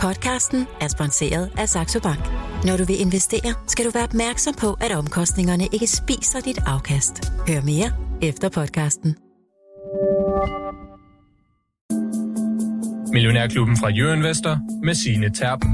Podcasten er sponsoreret af Saxo Bank. Når du vil investere, skal du være opmærksom på, at omkostningerne ikke spiser dit afkast. Hør mere efter podcasten. Millionærklubben fra Jørgen Vester med sine Terpen.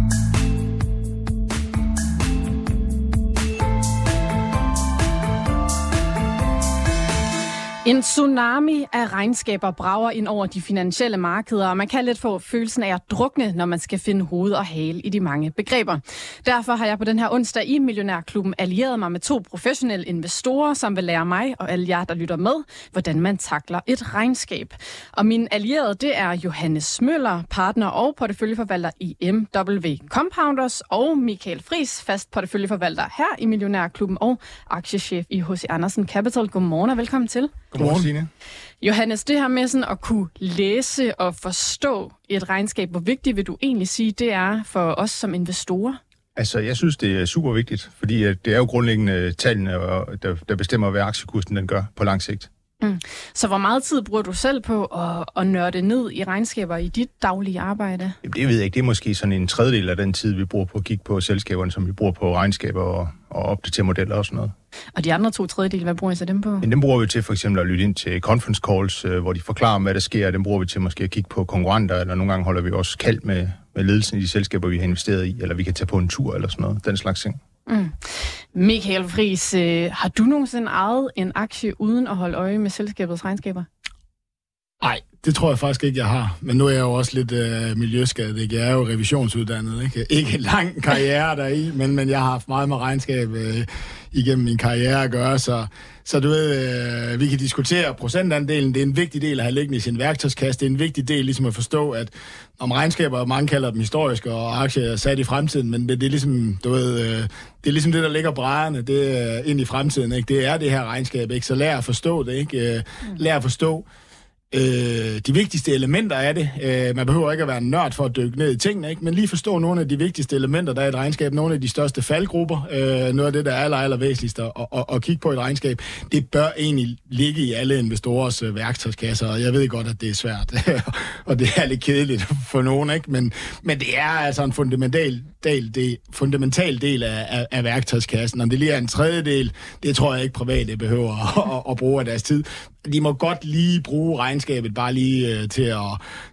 En tsunami af regnskaber brager ind over de finansielle markeder, og man kan lidt få følelsen af at drukne, når man skal finde hoved og hale i de mange begreber. Derfor har jeg på den her onsdag i Millionærklubben allieret mig med to professionelle investorer, som vil lære mig og alle jer, der lytter med, hvordan man takler et regnskab. Og min allierede, det er Johannes Møller, partner og porteføljeforvalter i MW Compounders, og Michael Fris, fast porteføljeforvalter her i Millionærklubben og aktiechef i H.C. Andersen Capital. Godmorgen og velkommen til. Godmorgen, Signe. Johannes, det her med sådan at kunne læse og forstå et regnskab, hvor vigtigt vil du egentlig sige, det er for os som investorer? Altså, jeg synes, det er super vigtigt, fordi det er jo grundlæggende tallene, der, der bestemmer, hvad aktiekursen den gør på lang sigt. Mm. Så hvor meget tid bruger du selv på at, at nørde ned i regnskaber i dit daglige arbejde? Jamen, det ved jeg ikke. Det er måske sådan en tredjedel af den tid, vi bruger på at kigge på selskaberne, som vi bruger på regnskaber og, og opdatere modeller og sådan noget. Og de andre to tredjedele, hvad bruger I så dem på? Men dem bruger vi til for eksempel at lytte ind til conference calls, øh, hvor de forklarer, hvad der sker. Dem bruger vi til måske at kigge på konkurrenter, eller nogle gange holder vi også kald med, med ledelsen i de selskaber, vi har investeret i, eller vi kan tage på en tur eller sådan noget. Den slags ting. Mm. Michael Friis, øh, har du nogensinde ejet en aktie uden at holde øje med selskabets regnskaber? Nej, det tror jeg faktisk ikke, jeg har. Men nu er jeg jo også lidt øh, miljøskadet. Ikke? Jeg er jo revisionsuddannet. Ikke, ikke en lang karriere deri, men, men jeg har haft meget med regnskab øh, igennem min karriere at gøre. Så, så du ved, øh, vi kan diskutere procentandelen. Det er en vigtig del at have liggende i sin værktøjskasse. Det er en vigtig del ligesom at forstå, at om regnskaber, mange kalder dem historiske, og aktier er sat i fremtiden, men det, det er ligesom, du ved, øh, det er ligesom det, der ligger brædderne, det øh, ind i fremtiden. Ikke? Det er det her regnskab, ikke? Så lær at forstå det, ikke? Øh, lær at forstå, øh, de vigtigste elementer af det. Øh, man behøver ikke at være en nørd for at dykke ned i tingene, ikke? men lige forstå nogle af de vigtigste elementer, der er i et regnskab, nogle af de største faldgrupper, øh, noget af det, der er aller, aller væsentligst at, at, at, kigge på et regnskab, det bør egentlig ligge i alle investorers øh, værktøjskasser, og jeg ved godt, at det er svært, og det er lidt kedeligt for nogen, ikke? Men, men det er altså en fundamental del, det, fundamental del af, af, af værktøjskassen. Om det lige er en tredjedel, det tror jeg ikke private behøver at, at, at bruge af deres tid de må godt lige bruge regnskabet bare lige øh, til at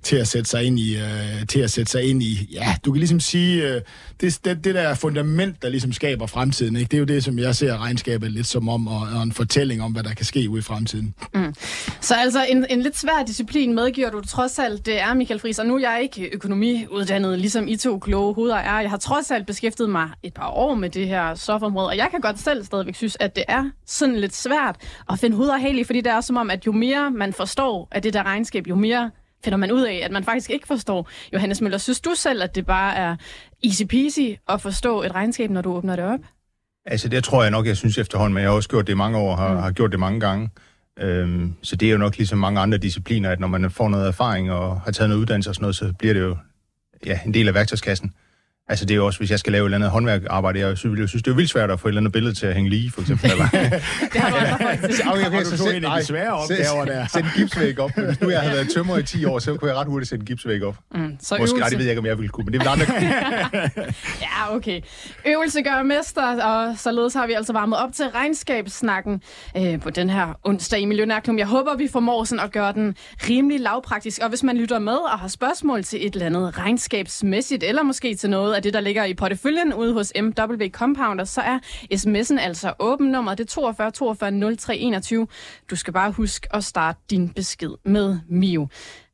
til at sætte sig ind i øh, til at sætte sig ind i ja du kan ligesom sige øh, det, det, det der fundament der ligesom skaber fremtiden ikke det er jo det som jeg ser regnskabet lidt som om og, og en fortælling om hvad der kan ske ude i fremtiden. Mm. Så altså en, en lidt svær disciplin medgiver du trods alt det er Michael Friis og nu er jeg ikke økonomiuddannet ligesom I to kloge hoveder er jeg har trods alt beskæftiget mig et par år med det her stofområde og jeg kan godt selv stadigvæk synes at det er sådan lidt svært at finde hoved og hale i fordi det er som om, at jo mere man forstår af det der regnskab, jo mere finder man ud af, at man faktisk ikke forstår. Johannes Møller, synes du selv, at det bare er easy peasy at forstå et regnskab, når du åbner det op? Altså, det tror jeg nok, jeg synes efterhånden, men jeg har også gjort det mange år, har, mm. har gjort det mange gange. Øhm, så det er jo nok ligesom mange andre discipliner, at når man får noget erfaring og har taget noget uddannelse og sådan noget, så bliver det jo ja, en del af værktøjskassen. Altså det er jo også, hvis jeg skal lave et eller andet håndværkarbejde, jeg synes, jeg synes det er vildt svært at få et eller andet billede til at hænge lige, for eksempel. det har du andre faktisk. Okay, okay, så af de svære opgaver der. Sæt en gipsvæg op. Hvis nu jeg havde været tømmer i 10 år, så kunne jeg ret hurtigt sætte en gipsvæg op. Mm, så Måske, øvelse. nej, det ved jeg ikke, om jeg ville kunne, men det vil andre kunne. ja, okay. Øvelse gør mester, og således har vi altså varmet op til regnskabssnakken øh, på den her onsdag i Millionærklub. Jeg håber, vi formår sådan at gøre den rimelig lavpraktisk, og hvis man lytter med og har spørgsmål til et eller andet regnskabsmæssigt, eller måske til noget af det, der ligger i porteføljen ude hos MW Compounder, så er sms'en altså åben. Nummer det er 42 42 03 21. Du skal bare huske at starte din besked med Mio.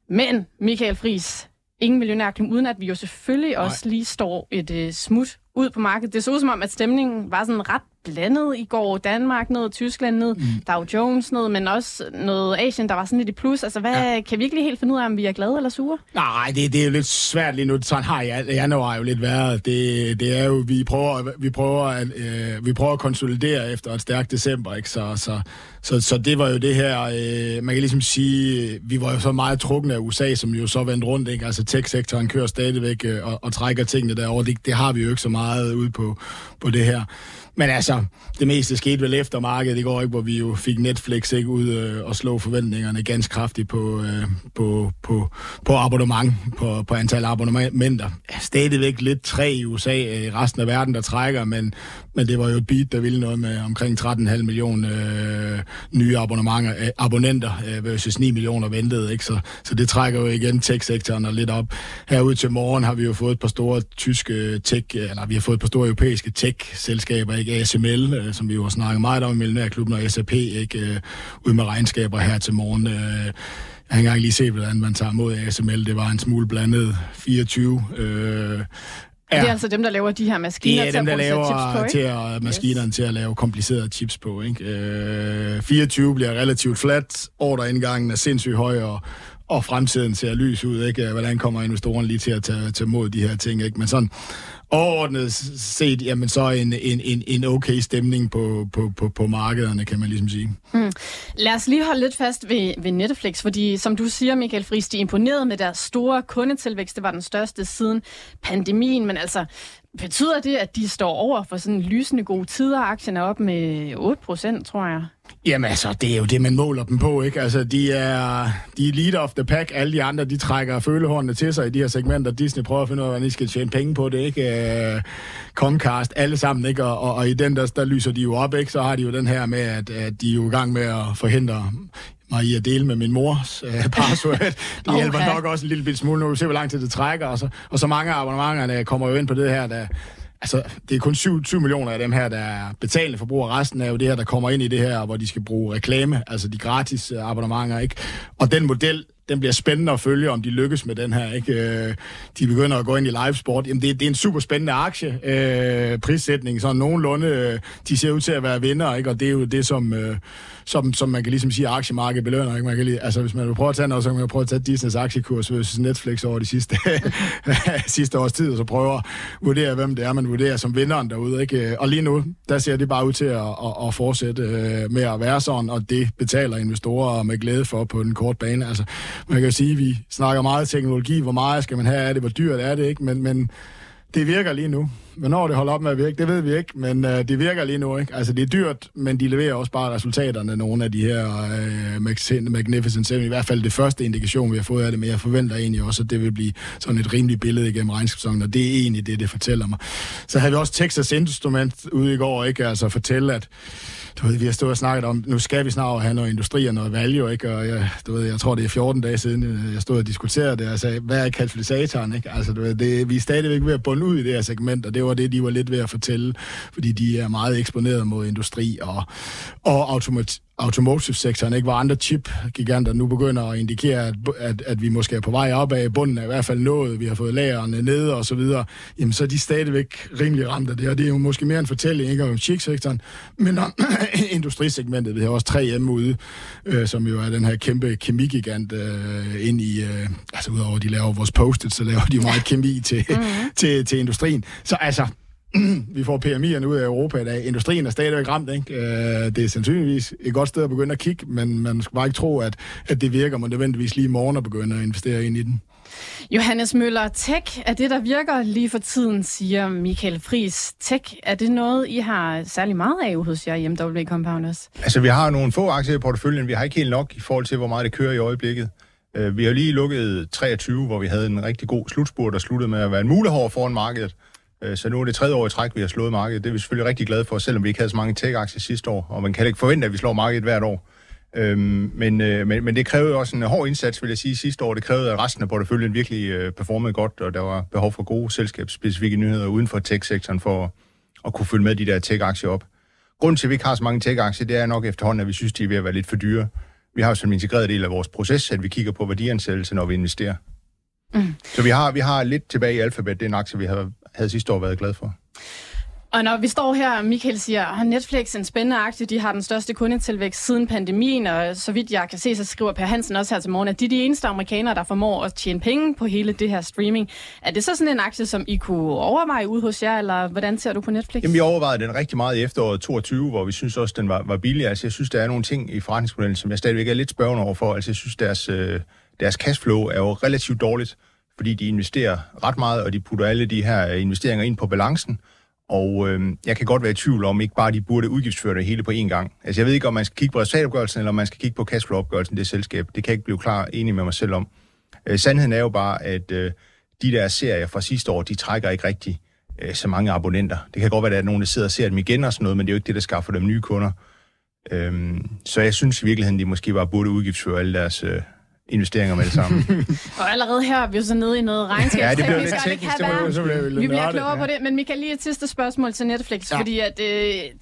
Men, Michael Fris, ingen millionærklub, uden at vi jo selvfølgelig Nej. også lige står et uh, smut ud på markedet. Det så ud som om, at stemningen var sådan ret blandet i går. Danmark ned, Tyskland ned, mm. Dow Jones ned, men også noget Asien, der var sådan lidt i plus. Altså, hvad, ja. kan vi ikke lige helt finde ud af, om vi er glade eller sure? Nej, det, det er jo lidt svært lige nu. Sådan har jeg, januar jo lidt været. Det, det er jo, vi prøver, vi prøver, at, øh, vi prøver at konsolidere efter et stærkt december, ikke? Så, så, så, så det var jo det her, øh, man kan ligesom sige, vi var jo så meget trukne af USA, som jo så vendte rundt, ikke? Altså tech-sektoren kører stadigvæk øh, og, og trækker tingene derover. Det, det har vi jo ikke så meget ude på, på det her men altså, det meste skete vel efter markedet i går, ikke, hvor vi jo fik Netflix ikke, ud øh, og slå forventningerne ganske kraftigt på, øh, på, på, på abonnement, på, på antal abonnementer. Stadigvæk lidt tre i USA, øh, resten af verden, der trækker, men, men det var jo et beat, der ville noget med omkring 13,5 millioner øh, nye abonnementer, øh, abonnenter øh, versus 9 millioner ventede. Ikke? Så, så det trækker jo igen tech-sektoren lidt op. Herude til morgen har vi jo fået et par store tyske øh, tech, eller vi har fået et par store europæiske tech-selskaber, ikke? ASML, øh, som vi jo har snakket meget om i Millionærklubben, og SAP, ikke? Øh, ud med regnskaber her til morgen. Øh, jeg har ikke engang lige set, hvordan man tager mod ASML. Det var en smule blandet 24. Øh, Ja. Det er altså dem, der laver de her maskiner det er til dem, at der laver chips på, til at, maskinerne yes. til at lave komplicerede chips på. Ikke? Øh, 24 bliver relativt flat, ordreindgangen er sindssygt høj, og, og fremtiden ser lys ud. Ikke? Hvordan kommer investorerne lige til at tage, tage mod de her ting? Ikke? Men sådan overordnet set, jamen så en, en, en, en okay stemning på, på, på, på markederne, kan man ligesom sige. Hmm. Lad os lige holde lidt fast ved, ved Netflix, fordi som du siger, Michael Friis, de imponerede med deres store kundetilvækst. Det var den største siden pandemien, men altså, betyder det, at de står over for sådan lysende gode tider? Aktien er op med 8 procent, tror jeg. Jamen altså, det er jo det, man måler dem på, ikke? Altså, de er, de er leader of the pack. Alle de andre, de trækker følehornene til sig i de her segmenter. Disney prøver at finde ud af, hvordan de skal tjene penge på det, ikke? Uh, Comcast, alle sammen, ikke? Og, og, og i den, der, der lyser de jo op, ikke? Så har de jo den her med, at, at de er jo i gang med at forhindre mig i at dele med min mors uh, password. Det okay. hjælper nok også en lille smule. Nu vi se, hvor lang tid det trækker. Og så, og så mange af abonnementerne kommer jo ind på det her, der altså, det er kun 7, 7 millioner af dem her, der er betalende forbrugere. Resten er jo det her, der kommer ind i det her, hvor de skal bruge reklame, altså de gratis øh, abonnementer, ikke? Og den model, den bliver spændende at følge, om de lykkes med den her. Ikke? Øh, de begynder at gå ind i livesport. Jamen, det, det er en super spændende aktie. Øh, prissætning, så nogenlunde, øh, de ser ud til at være vinder, ikke? og det er jo det, som, øh, som, som man kan ligesom sige, aktiemarkedet belønner. Ikke? Man kan lige, altså, hvis man vil prøve at tage noget, så kan man prøve at tage Disneys aktiekurs versus Netflix over de sidste, sidste års tid, og så prøve at vurdere, hvem det er, man vurderer som vinderen derude. Ikke? Øh, og lige nu, der ser det bare ud til at, at, at fortsætte med at være sådan, og det betaler investorer med glæde for på den korte bane. Altså, man kan sige, at vi snakker meget teknologi, hvor meget skal man have af det, hvor dyrt er det, ikke? Men, men det virker lige nu. Hvornår det holder op med at virke, det ved vi ikke, men øh, det virker lige nu. Ikke? Altså, det er dyrt, men de leverer også bare resultaterne, nogle af de her øh, Magnificent Seven. I hvert fald det første indikation, vi har fået af det, men jeg forventer egentlig også, at det vil blive sådan et rimeligt billede igennem regnskabssæsonen, og det er egentlig det, det fortæller mig. Så havde vi også Texas Instrument ude i går, ikke? Altså fortælle, at du ved, vi har stået og snakket om, nu skal vi snart have noget industri og noget value, ikke? Og jeg, du ved, jeg tror, det er 14 dage siden, øh, jeg stod og diskuterede det, og sagde, hvad er katalysatoren, ikke? Altså, du ved, det, vi er stadigvæk ved at bunde ud i det her segment, og det var det, de var lidt ved at fortælle, fordi de er meget eksponeret mod industri og, og automat, automotive-sektoren, ikke? hvor andre chip-giganter nu begynder at indikere, at, at, at vi måske er på vej op af bunden, er i hvert fald nået, vi har fået lagerne nede og så videre, jamen så er de stadigvæk rimelig ramt af det, og det er jo måske mere en fortælling, ikke om chip-sektoren, men om industrisegmentet. Vi har også 3M ude, øh, som jo er den her kæmpe kemigigant øh, ind i, øh, altså udover at de laver vores post så laver de meget kemi til, mm-hmm. til, til industrien. Så altså, vi får PMI'erne ud af Europa i dag. Industrien er stadigvæk ramt, ikke? Øh, det er sandsynligvis et godt sted at begynde at kigge, men man skal bare ikke tro, at, at det virker, man nødvendigvis lige i morgen at begynde at investere ind i den. Johannes Møller, tech er det, der virker lige for tiden, siger Michael Fris. Tech, er det noget, I har særlig meget af hos jer i MW Compounders? Altså, vi har nogle få aktier i porteføljen. Vi har ikke helt nok i forhold til, hvor meget det kører i øjeblikket. Øh, vi har lige lukket 23, hvor vi havde en rigtig god slutspurt, der sluttede med at være en mulighed foran markedet. Øh, så nu er det tredje år i træk, vi har slået markedet. Det er vi selvfølgelig rigtig glade for, selvom vi ikke havde så mange tech-aktier sidste år, og man kan ikke forvente, at vi slår markedet hvert år. Øhm, men, øh, men, men det krævede også en hård indsats, vil jeg sige, sidste år. Det krævede, at resten af porteføljen virkelig øh, performede godt, og der var behov for gode selskabsspecifikke nyheder uden for tech-sektoren for at kunne følge med de der tech-aktier op. Grunden til, at vi ikke har så mange tech-aktier, det er nok efterhånden, at vi synes, de er ved at være lidt for dyre. Vi har jo som en integreret del af vores proces, at vi kigger på værdiansættelse, når vi investerer. Mm. Så vi har, vi har lidt tilbage i Alphabet, det er en aktie, vi havde, havde sidste år været glad for. Og når vi står her, Michael siger, at Netflix er en spændende aktie, de har den største kundetilvækst siden pandemien, og så vidt jeg kan se, så skriver Per Hansen også her til morgen, at de er de eneste amerikanere, der formår at tjene penge på hele det her streaming. Er det så sådan en aktie, som I kunne overveje ude hos jer, eller hvordan ser du på Netflix? Jamen, vi overvejede den rigtig meget i efteråret 22, hvor vi synes også, den var, var billig. Altså, jeg synes, der er nogle ting i forretningsmodellen, som jeg stadigvæk er lidt spørgende overfor. Altså, jeg synes, deres, øh, deres cashflow er jo relativt dårligt fordi de investerer ret meget, og de putter alle de her øh, investeringer ind på balancen, Og øh, jeg kan godt være i tvivl om, ikke bare de burde udgiftsføre det hele på én gang. Altså jeg ved ikke, om man skal kigge på resultatopgørelsen, eller om man skal kigge på cashflow-opgørelsen, det selskab. Det kan jeg ikke blive klar enig med mig selv om. Øh, sandheden er jo bare, at øh, de der serier fra sidste år, de trækker ikke rigtig øh, så mange abonnenter. Det kan godt være, at der er nogen, der sidder og ser dem igen og sådan noget, men det er jo ikke det, der skaffer dem nye kunder. Øhm, så jeg synes i virkeligheden, de måske bare burde udgiftsføre alle deres øh, investeringer med det samme. og allerede her er vi jo så nede i noget regnskab. ja, det bliver lidt teknisk. Det det være. vi bliver klogere ja. på det, men Michael, lige et sidste spørgsmål til Netflix, ja. fordi at, øh,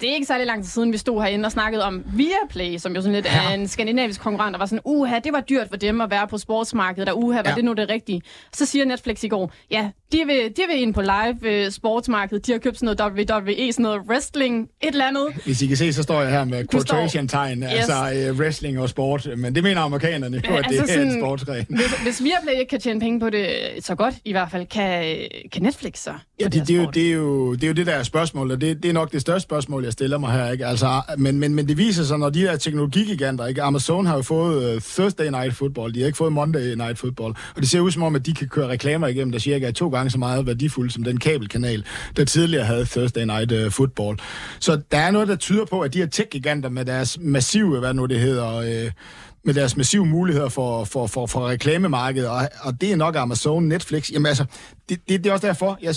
det er ikke særlig lang tid siden, vi stod herinde og snakkede om Viaplay, som jo sådan lidt ja. er en skandinavisk konkurrent, der var sådan, uha, det var dyrt for dem at være på sportsmarkedet, og uha, var ja. det nu det rigtige? Så siger Netflix i går, ja, de vil, de vil ind på live uh, sportsmarkedet, de har købt sådan noget WWE, sådan noget wrestling, et eller andet. Hvis I kan se, så står jeg her med quotation-tegn, yes. altså uh, wrestling og sport, men det mener amerikanerne jo, at altså det sådan, en sportsgren. Hvis, hvis Viaplay ikke kan tjene penge på det så godt, i hvert fald, kan, kan Netflix så? Ja, det, det, er jo, det, er jo, det er jo det der spørgsmål, og det, det er nok det største spørgsmål, jeg stiller mig her. Ikke? Altså, men, men, men det viser sig, når de her teknologigiganter, ikke? Amazon har jo fået uh, Thursday Night Football, de har ikke fået Monday Night Football, og det ser ud som om, at de kan køre reklamer igennem, der cirka er to gange så meget værdifuld som den kabelkanal, der tidligere havde Thursday Night uh, Football. Så der er noget, der tyder på, at de her tech-giganter med deres massive, hvad nu det hedder, uh, med deres massive muligheder for, for, for, for reklamemarkedet, og, og det er nok Amazon, Netflix. Jamen altså, det, det, det er også derfor, jeg,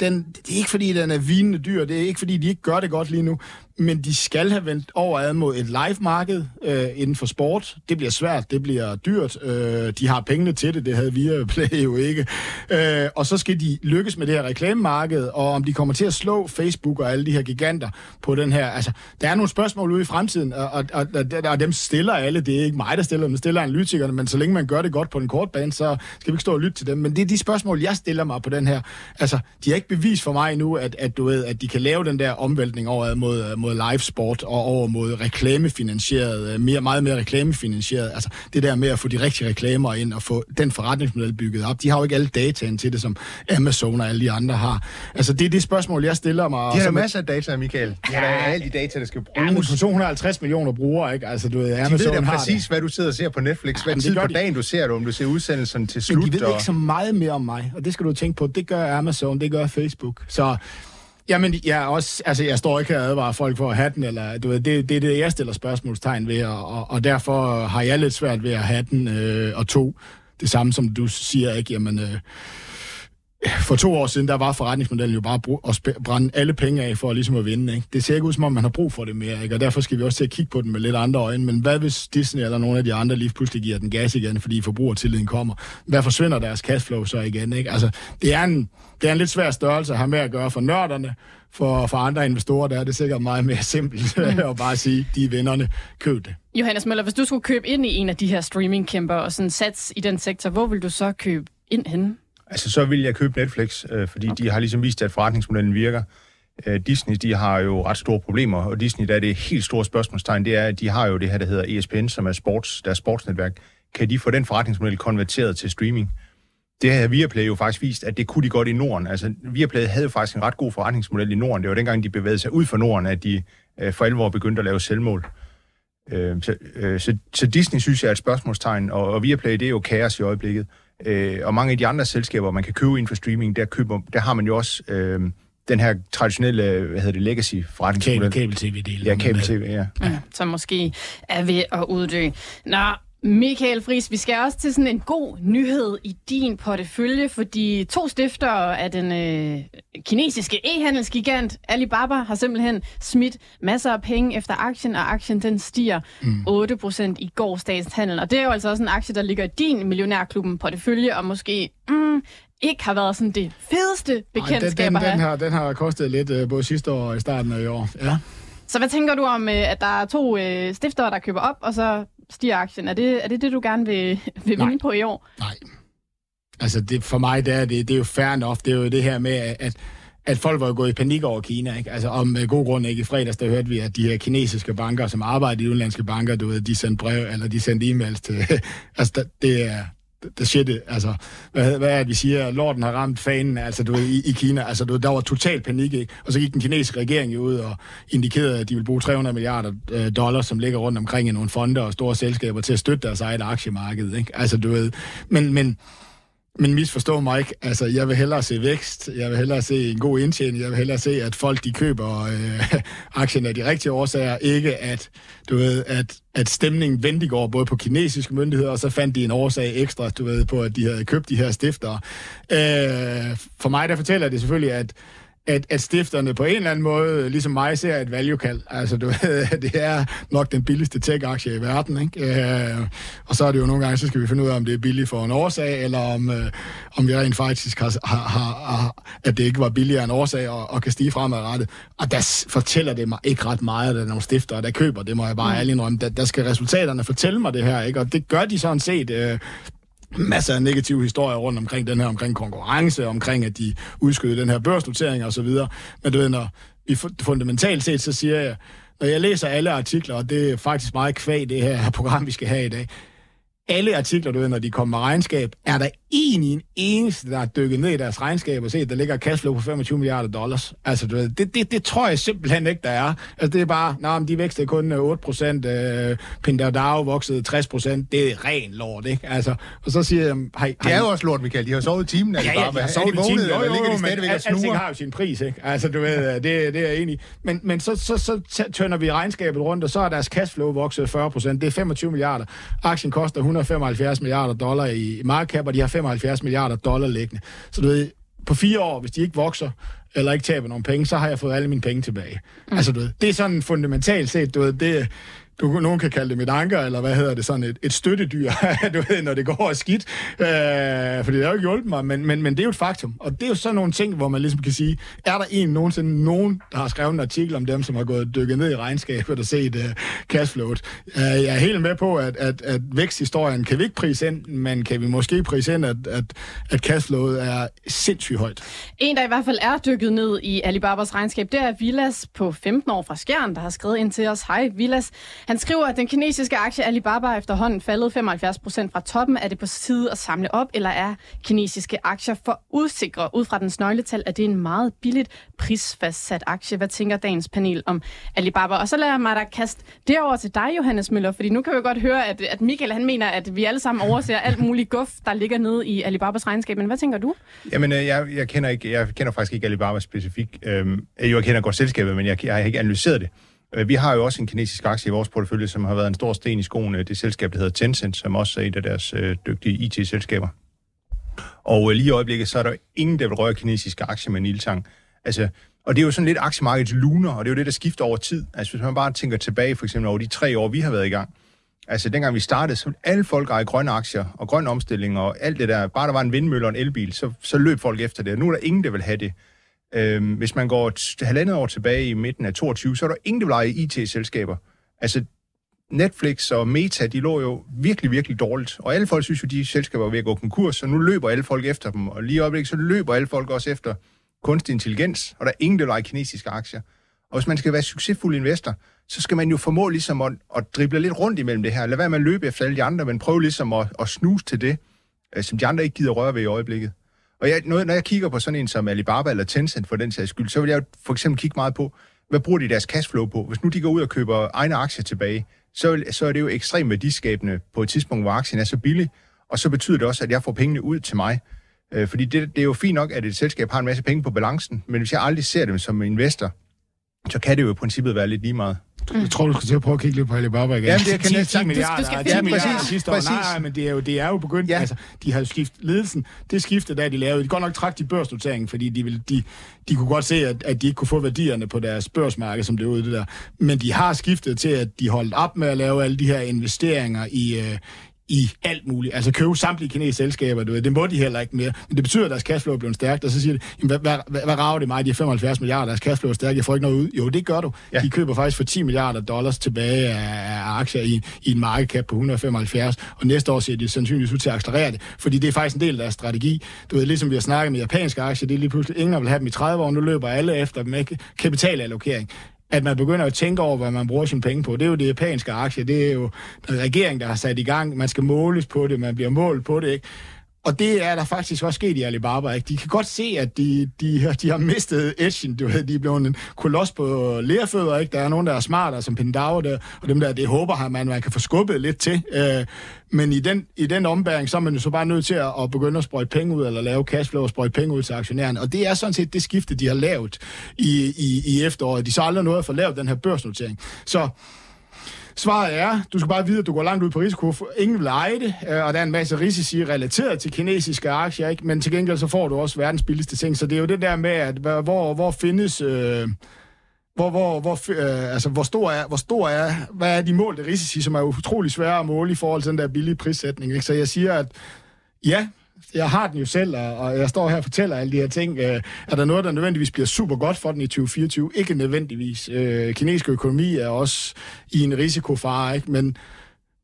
den, det er ikke fordi, den er vinende dyr, det er ikke fordi, de ikke gør det godt lige nu, men de skal have vendt over ad mod et live-marked øh, inden for sport. Det bliver svært, det bliver dyrt. Øh, de har pengene til det, det havde Viaplay jo ikke. Øh, og så skal de lykkes med det her reklamemarked, og om de kommer til at slå Facebook og alle de her giganter på den her... Altså, der er nogle spørgsmål ude i fremtiden, og, og, og, og, og dem stiller alle. Det er ikke mig, der stiller dem, stiller analytikerne, men så længe man gør det godt på den korte bane, så skal vi ikke stå og lytte til dem. Men det er de spørgsmål, jeg stiller mig på den her. Altså, de har ikke bevis for mig nu, at, at, du ved, at de kan lave den der omvæltning over mod, mod live sport og over mod reklamefinansieret, øh, mere, meget mere reklamefinansieret. Altså det der med at få de rigtige reklamer ind og få den forretningsmodel bygget op. De har jo ikke alle dataen til det, som Amazon og alle de andre har. Altså det er det spørgsmål, jeg stiller mig. De har masser af data, Michael. De ja, har alle de data, der skal bruges. Ja, men på 250 millioner brugere, ikke? Altså, du ved, Amazon de ved da præcis, det. hvad du sidder og ser på Netflix. Hvad ja, tid på de. dagen du ser det, om du ser udsendelsen til slut. Men de ved og... ikke så meget mere om mig, og det skal du tænke på. Det gør Amazon, det gør Facebook. Så Jamen, jeg, også, altså, jeg står ikke her og advarer folk for at have den, eller, du ved, det, det er det, jeg stiller spørgsmålstegn ved, og, og, og derfor har jeg lidt svært ved at have den, øh, og to, det samme som du siger, ikke? Jamen, øh, for to år siden, der var forretningsmodellen jo bare at brænde alle penge af for ligesom at vinde. Ikke? Det ser ikke ud som om, man har brug for det mere, ikke? og derfor skal vi også til at kigge på den med lidt andre øjne. Men hvad hvis Disney eller nogle af de andre lige pludselig giver den gas igen, fordi forbrugertilliden kommer? Hvad forsvinder deres cashflow så igen? Ikke? Altså, det er en det er en lidt svær størrelse at have med at gøre for nørderne. For, for andre investorer der er det sikkert meget mere simpelt mm. at bare sige, de er vinderne, køb det. Johannes Møller, hvis du skulle købe ind i en af de her streamingkæmper og sådan sats i den sektor, hvor vil du så købe ind henne? Altså, så vil jeg købe Netflix, øh, fordi okay. de har ligesom vist, at forretningsmodellen virker. Øh, Disney, de har jo ret store problemer, og Disney, der er det helt store spørgsmålstegn, det er, at de har jo det her, der hedder ESPN, som er sports, deres sportsnetværk. Kan de få den forretningsmodel konverteret til streaming? det har Viaplay jo faktisk vist, at det kunne de godt i Norden. Altså, Viaplay havde jo faktisk en ret god forretningsmodel i Norden. Det var dengang, de bevægede sig ud fra Norden, at de øh, for alvor begyndte at lave selvmål. Øh, så, øh, så, så Disney synes jeg er et spørgsmålstegn, og, og Viaplay, det er jo kaos i øjeblikket. Øh, og mange af de andre selskaber, man kan købe inden for streaming, der, køber, der har man jo også øh, den her traditionelle, hvad hedder det, legacy forretningsmodel. Kabel-tv-del. Ja, kabel-tv, ja. ja. Som måske er ved at uddø. Nå, Michael Friis, vi skal også til sådan en god nyhed i din portefølje, fordi to stiftere af den øh, kinesiske e-handelsgigant Alibaba har simpelthen smidt masser af penge efter aktien, og aktien den stiger mm. 8% i gårdsdagens handel. Og det er jo altså også en aktie, der ligger i din millionærklubben portefølje, og måske mm, ikke har været sådan det fedeste bekendtskab Ej, den, den, den, har, den har kostet lidt uh, både sidste år og i starten af i år. Ja. Så hvad tænker du om, øh, at der er to øh, stiftere, der køber op, og så stiger aktien. Er det er det, det, du gerne vil, vil vinde på i år? Nej. Altså, det, for mig det er det, det er jo fair enough. Det er jo det her med, at, at folk var gået i panik over Kina. Ikke? Altså, om med god grund ikke i fredags, der hørte vi, at de her kinesiske banker, som arbejder i udenlandske banker, du ved, de sendte brev, eller de sendte e-mails til... altså, det er, the shit, altså, hvad, hvad er det, vi siger, lorten har ramt fanen, altså, du i, i Kina, altså, du der var total panik, ikke? Og så gik den kinesiske regering ud og indikerede, at de vil bruge 300 milliarder øh, dollars, som ligger rundt omkring i nogle fonde og store selskaber til at støtte deres eget aktiemarked, ikke? Altså, du ved, men, men men misforstå mig ikke. Altså, jeg vil hellere se vækst, jeg vil hellere se en god indtjening, jeg vil hellere se, at folk de køber øh, aktien af de rigtige årsager, ikke at, du ved, at, at stemningen vendte går både på kinesiske myndigheder, og så fandt de en årsag ekstra, du ved, på at de havde købt de her stifter. Øh, for mig, der fortæller det selvfølgelig, at at, at stifterne på en eller anden måde, ligesom mig, ser et value-kald. Altså, du ved, det er nok den billigste tech-aktie i verden, ikke? Øh, og så er det jo nogle gange, så skal vi finde ud af, om det er billigt for en årsag, eller om, øh, om vi rent faktisk har, har, har, at det ikke var billigere en årsag, og, og kan stige fremadrettet. Og der fortæller det mig ikke ret meget, at der er nogle stiftere, der køber. Det må jeg bare mm. ærlig indrømme. Der, der skal resultaterne fortælle mig det her, ikke? Og det gør de sådan set... Øh, masser af negative historier rundt omkring den her, omkring konkurrence, omkring at de udskyder den her børsnotering og så videre. Men du ved, når vi fundamentalt set, så siger jeg, når jeg læser alle artikler, og det er faktisk meget kvæg det her program, vi skal have i dag, alle artikler, du ved, når de kommer med regnskab, er der en i en eneste, der har dykket ned i deres regnskab og set, der ligger cashflow på 25 milliarder dollars. Altså, du ved, det, det, det tror jeg simpelthen ikke, der er. Altså, det er bare, nej, men de vækstede kun 8 øh, procent, øh, Pindadao voksede 60 procent, det er ren lort, ikke? Altså, og så siger jeg, hej, Det er jo også lort, Michael. De har sovet i timen, ja, ja, de har sovet i timen. Jo, jo, jo, men alting har jo sin pris, ikke? Altså, du ved, det, det er jeg enig Men, men så, så, så, så tønder vi regnskabet rundt, og så er deres cashflow vokset 40 procent. Det er 25 milliarder. Aktien koster 175 milliarder dollar i market cap, og de har 75 milliarder dollar liggende. Så du ved, på fire år, hvis de ikke vokser, eller ikke taber nogen penge, så har jeg fået alle mine penge tilbage. Mm. Altså, du ved, det er sådan fundamentalt set, du ved, det, du, nogen kan kalde det mit anker, eller hvad hedder det, sådan et, et støttedyr, du ved, når det går skidt. Øh, fordi det har jo ikke hjulpet mig, men, men, men det er jo et faktum. Og det er jo sådan nogle ting, hvor man ligesom kan sige, er der en nogensinde nogen, der har skrevet en artikel om dem, som har gået dykket ned i regnskabet og set uh, cashflowet. Uh, jeg er helt med på, at, at, at væksthistorien kan vi ikke prise ind, men kan vi måske prise ind, at, at, at cashflowet er sindssygt højt. En, der i hvert fald er dykket ned i Alibabas regnskab, det er Villas på 15 år fra Skjern, der har skrevet ind til os. Hej Villas. Han skriver, at den kinesiske aktie Alibaba er efterhånden faldet 75 procent fra toppen. Er det på tide at samle op, eller er kinesiske aktier for udsikre? Ud fra dens nøgletal er det en meget billigt prisfastsat aktie. Hvad tænker dagens panel om Alibaba? Og så lader jeg mig da kaste det over til dig, Johannes Møller, fordi nu kan vi godt høre, at, at Michael han mener, at vi alle sammen overser alt muligt guf, der ligger nede i Alibabas regnskab. Men hvad tænker du? Jamen, øh, jeg, jeg, kender, ikke, jeg kender faktisk ikke Alibaba specifikt. Øhm, jeg kender godt selskabet, men jeg, jeg har ikke analyseret det. Øh, vi har jo også en kinesisk aktie i vores portefølje, som har været en stor sten i skoen. Øh, det selskab, der hedder Tencent, som også er et af deres øh, dygtige IT-selskaber. Og øh, lige i øjeblikket, så er der ingen, der vil røre kinesiske aktier med Niltang. Altså, og det er jo sådan lidt aktiemarkedets luner, og det er jo det, der skifter over tid. Altså, hvis man bare tænker tilbage, for eksempel over de tre år, vi har været i gang. Altså, dengang vi startede, så alle folk eje grønne aktier og grøn omstilling og alt det der. Bare der var en vindmølle og en elbil, så, så løb folk efter det. Og nu er der ingen, der vil have det. Øhm, hvis man går et halvandet år tilbage i midten af 22, så er der ingen, der vil eje IT-selskaber. Altså, Netflix og Meta, de lå jo virkelig, virkelig dårligt. Og alle folk synes jo, de selskaber var ved at gå konkurs, så nu løber alle folk efter dem. Og lige i øjeblikket, så løber alle folk også efter kunstig intelligens, og der er ingen, der leger kinesiske aktier. Og hvis man skal være succesfuld investor, så skal man jo formå ligesom at, at drible lidt rundt imellem det her. Lad være med at løbe efter alle de andre, men prøv ligesom at, at snuse til det, øh, som de andre ikke gider røre ved i øjeblikket. Og jeg, når, når jeg kigger på sådan en som Alibaba eller Tencent for den sags skyld, så vil jeg for eksempel kigge meget på, hvad bruger de deres cashflow på? Hvis nu de går ud og køber egne aktier tilbage, så, så er det jo ekstremt værdiskabende på et tidspunkt, hvor aktien er så billig, og så betyder det også, at jeg får pengene ud til mig. Øh, fordi det, det er jo fint nok, at et selskab har en masse penge på balancen, men hvis jeg aldrig ser dem som investor, så kan det jo i princippet være lidt lige meget. Jeg tror, du skal til at prøve at kigge lidt på Alibaba igen. Jamen, det kan 10, 10 milliarder. Du, du skal ja, præcis, sidste præcis. År. Nej, men det er jo, det er jo begyndt. Ja. Altså, de har skiftet ledelsen. Det skifte, der de lavede. De godt nok trak de børsnoteringen, fordi de, ville, de, de kunne godt se, at, at de ikke kunne få værdierne på deres børsmarked, som det var det der. Men de har skiftet til, at de holdt op med at lave alle de her investeringer i, øh, i alt muligt. Altså købe samtlige kinesiske selskaber, du ved. det må de heller ikke mere. Men det betyder, at deres cashflow er blevet stærkt, og så siger de, hvad, hvad, hvad, hvad rager det mig, de 75 milliarder, deres cashflow er stærkt, jeg får ikke noget ud. Jo, det gør du. Ja. De køber faktisk for 10 milliarder dollars tilbage af, af aktier i, i en market cap på 175, og næste år ser de sandsynligvis ud til at accelerere det, fordi det er faktisk en del af deres strategi. Du ved, ligesom vi har snakket med japanske aktier, det er lige pludselig, ingen vil have dem i 30 år, nu løber alle efter dem, ikke? Kapitalallokering at man begynder at tænke over, hvad man bruger sine penge på. Det er jo det japanske aktie, det er jo en regering, der har sat i gang. Man skal måles på det, man bliver målt på det, ikke? Og det er der faktisk også sket i Alibaba. Ikke? De kan godt se, at de, de, de har mistet edgen. Du ved, de er blevet en koloss på lærefødder. Ikke? Der er nogen, der er smartere, som Pindau, der, og dem der, det håber han, man, man kan få skubbet lidt til. Øh, men i den, i den ombæring, så er man jo så bare nødt til at, at begynde at sprøjte penge ud, eller lave cashflow og sprøjte penge ud til aktionærerne. Og det er sådan set det skifte, de har lavet i, i, i efteråret. De så aldrig noget for få lavet den her børsnotering. Så Svaret er, du skal bare vide, at du går langt ud på risiko. Ingen vil eje det, øh, og der er en masse risici relateret til kinesiske aktier, ikke? men til gengæld så får du også verdens billigste ting. Så det er jo det der med, at hvor, hvor findes... Øh, hvor, hvor, hvor, øh, altså, hvor, stor er, hvor stor er, hvad er de målte risici, som er utrolig svære at måle i forhold til den der billige prissætning. Ikke? Så jeg siger, at ja, jeg har den jo selv, og jeg står her og fortæller alle de her ting. Øh, er der noget, der nødvendigvis bliver super godt for den i 2024? Ikke nødvendigvis. Øh, kinesisk økonomi er også i en risikofare, ikke? men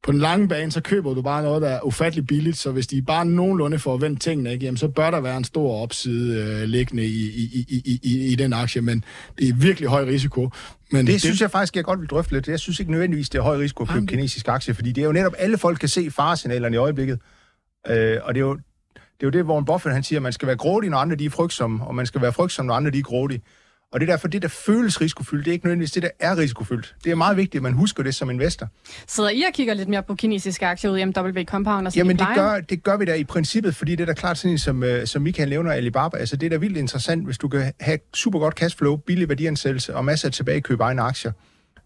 på den lange bane, så køber du bare noget, der er ufattelig billigt, så hvis de bare nogenlunde får vendt tingene, ikke, jamen, så bør der være en stor opside øh, liggende i, i, i, i, i den aktie, men det er virkelig høj risiko. Men det, det synes jeg faktisk, jeg godt vil drøfte lidt. Jeg synes ikke nødvendigvis, det er høj risiko at købe kinesisk aktie, fordi det er jo netop, alle folk kan se faresignalerne i øjeblikket. Øh, og det er jo, det er jo det, hvor en Buffett han siger, at man skal være grådig, når andre de er frygtsomme, og man skal være frygtsom, når andre de er grådige. Og det er derfor, det der føles risikofyldt, det er ikke nødvendigvis det, der er risikofyldt. Det er meget vigtigt, at man husker det som investor. Sidder I og kigger lidt mere på kinesiske aktier ud i MW Compound? Og Jamen, det gør, det gør vi da i princippet, fordi det er da klart sådan som, uh, som Michael nævner Alibaba. Altså, det er da vildt interessant, hvis du kan have super godt cashflow, billig værdiansættelse og masser af tilbagekøb af egne aktier.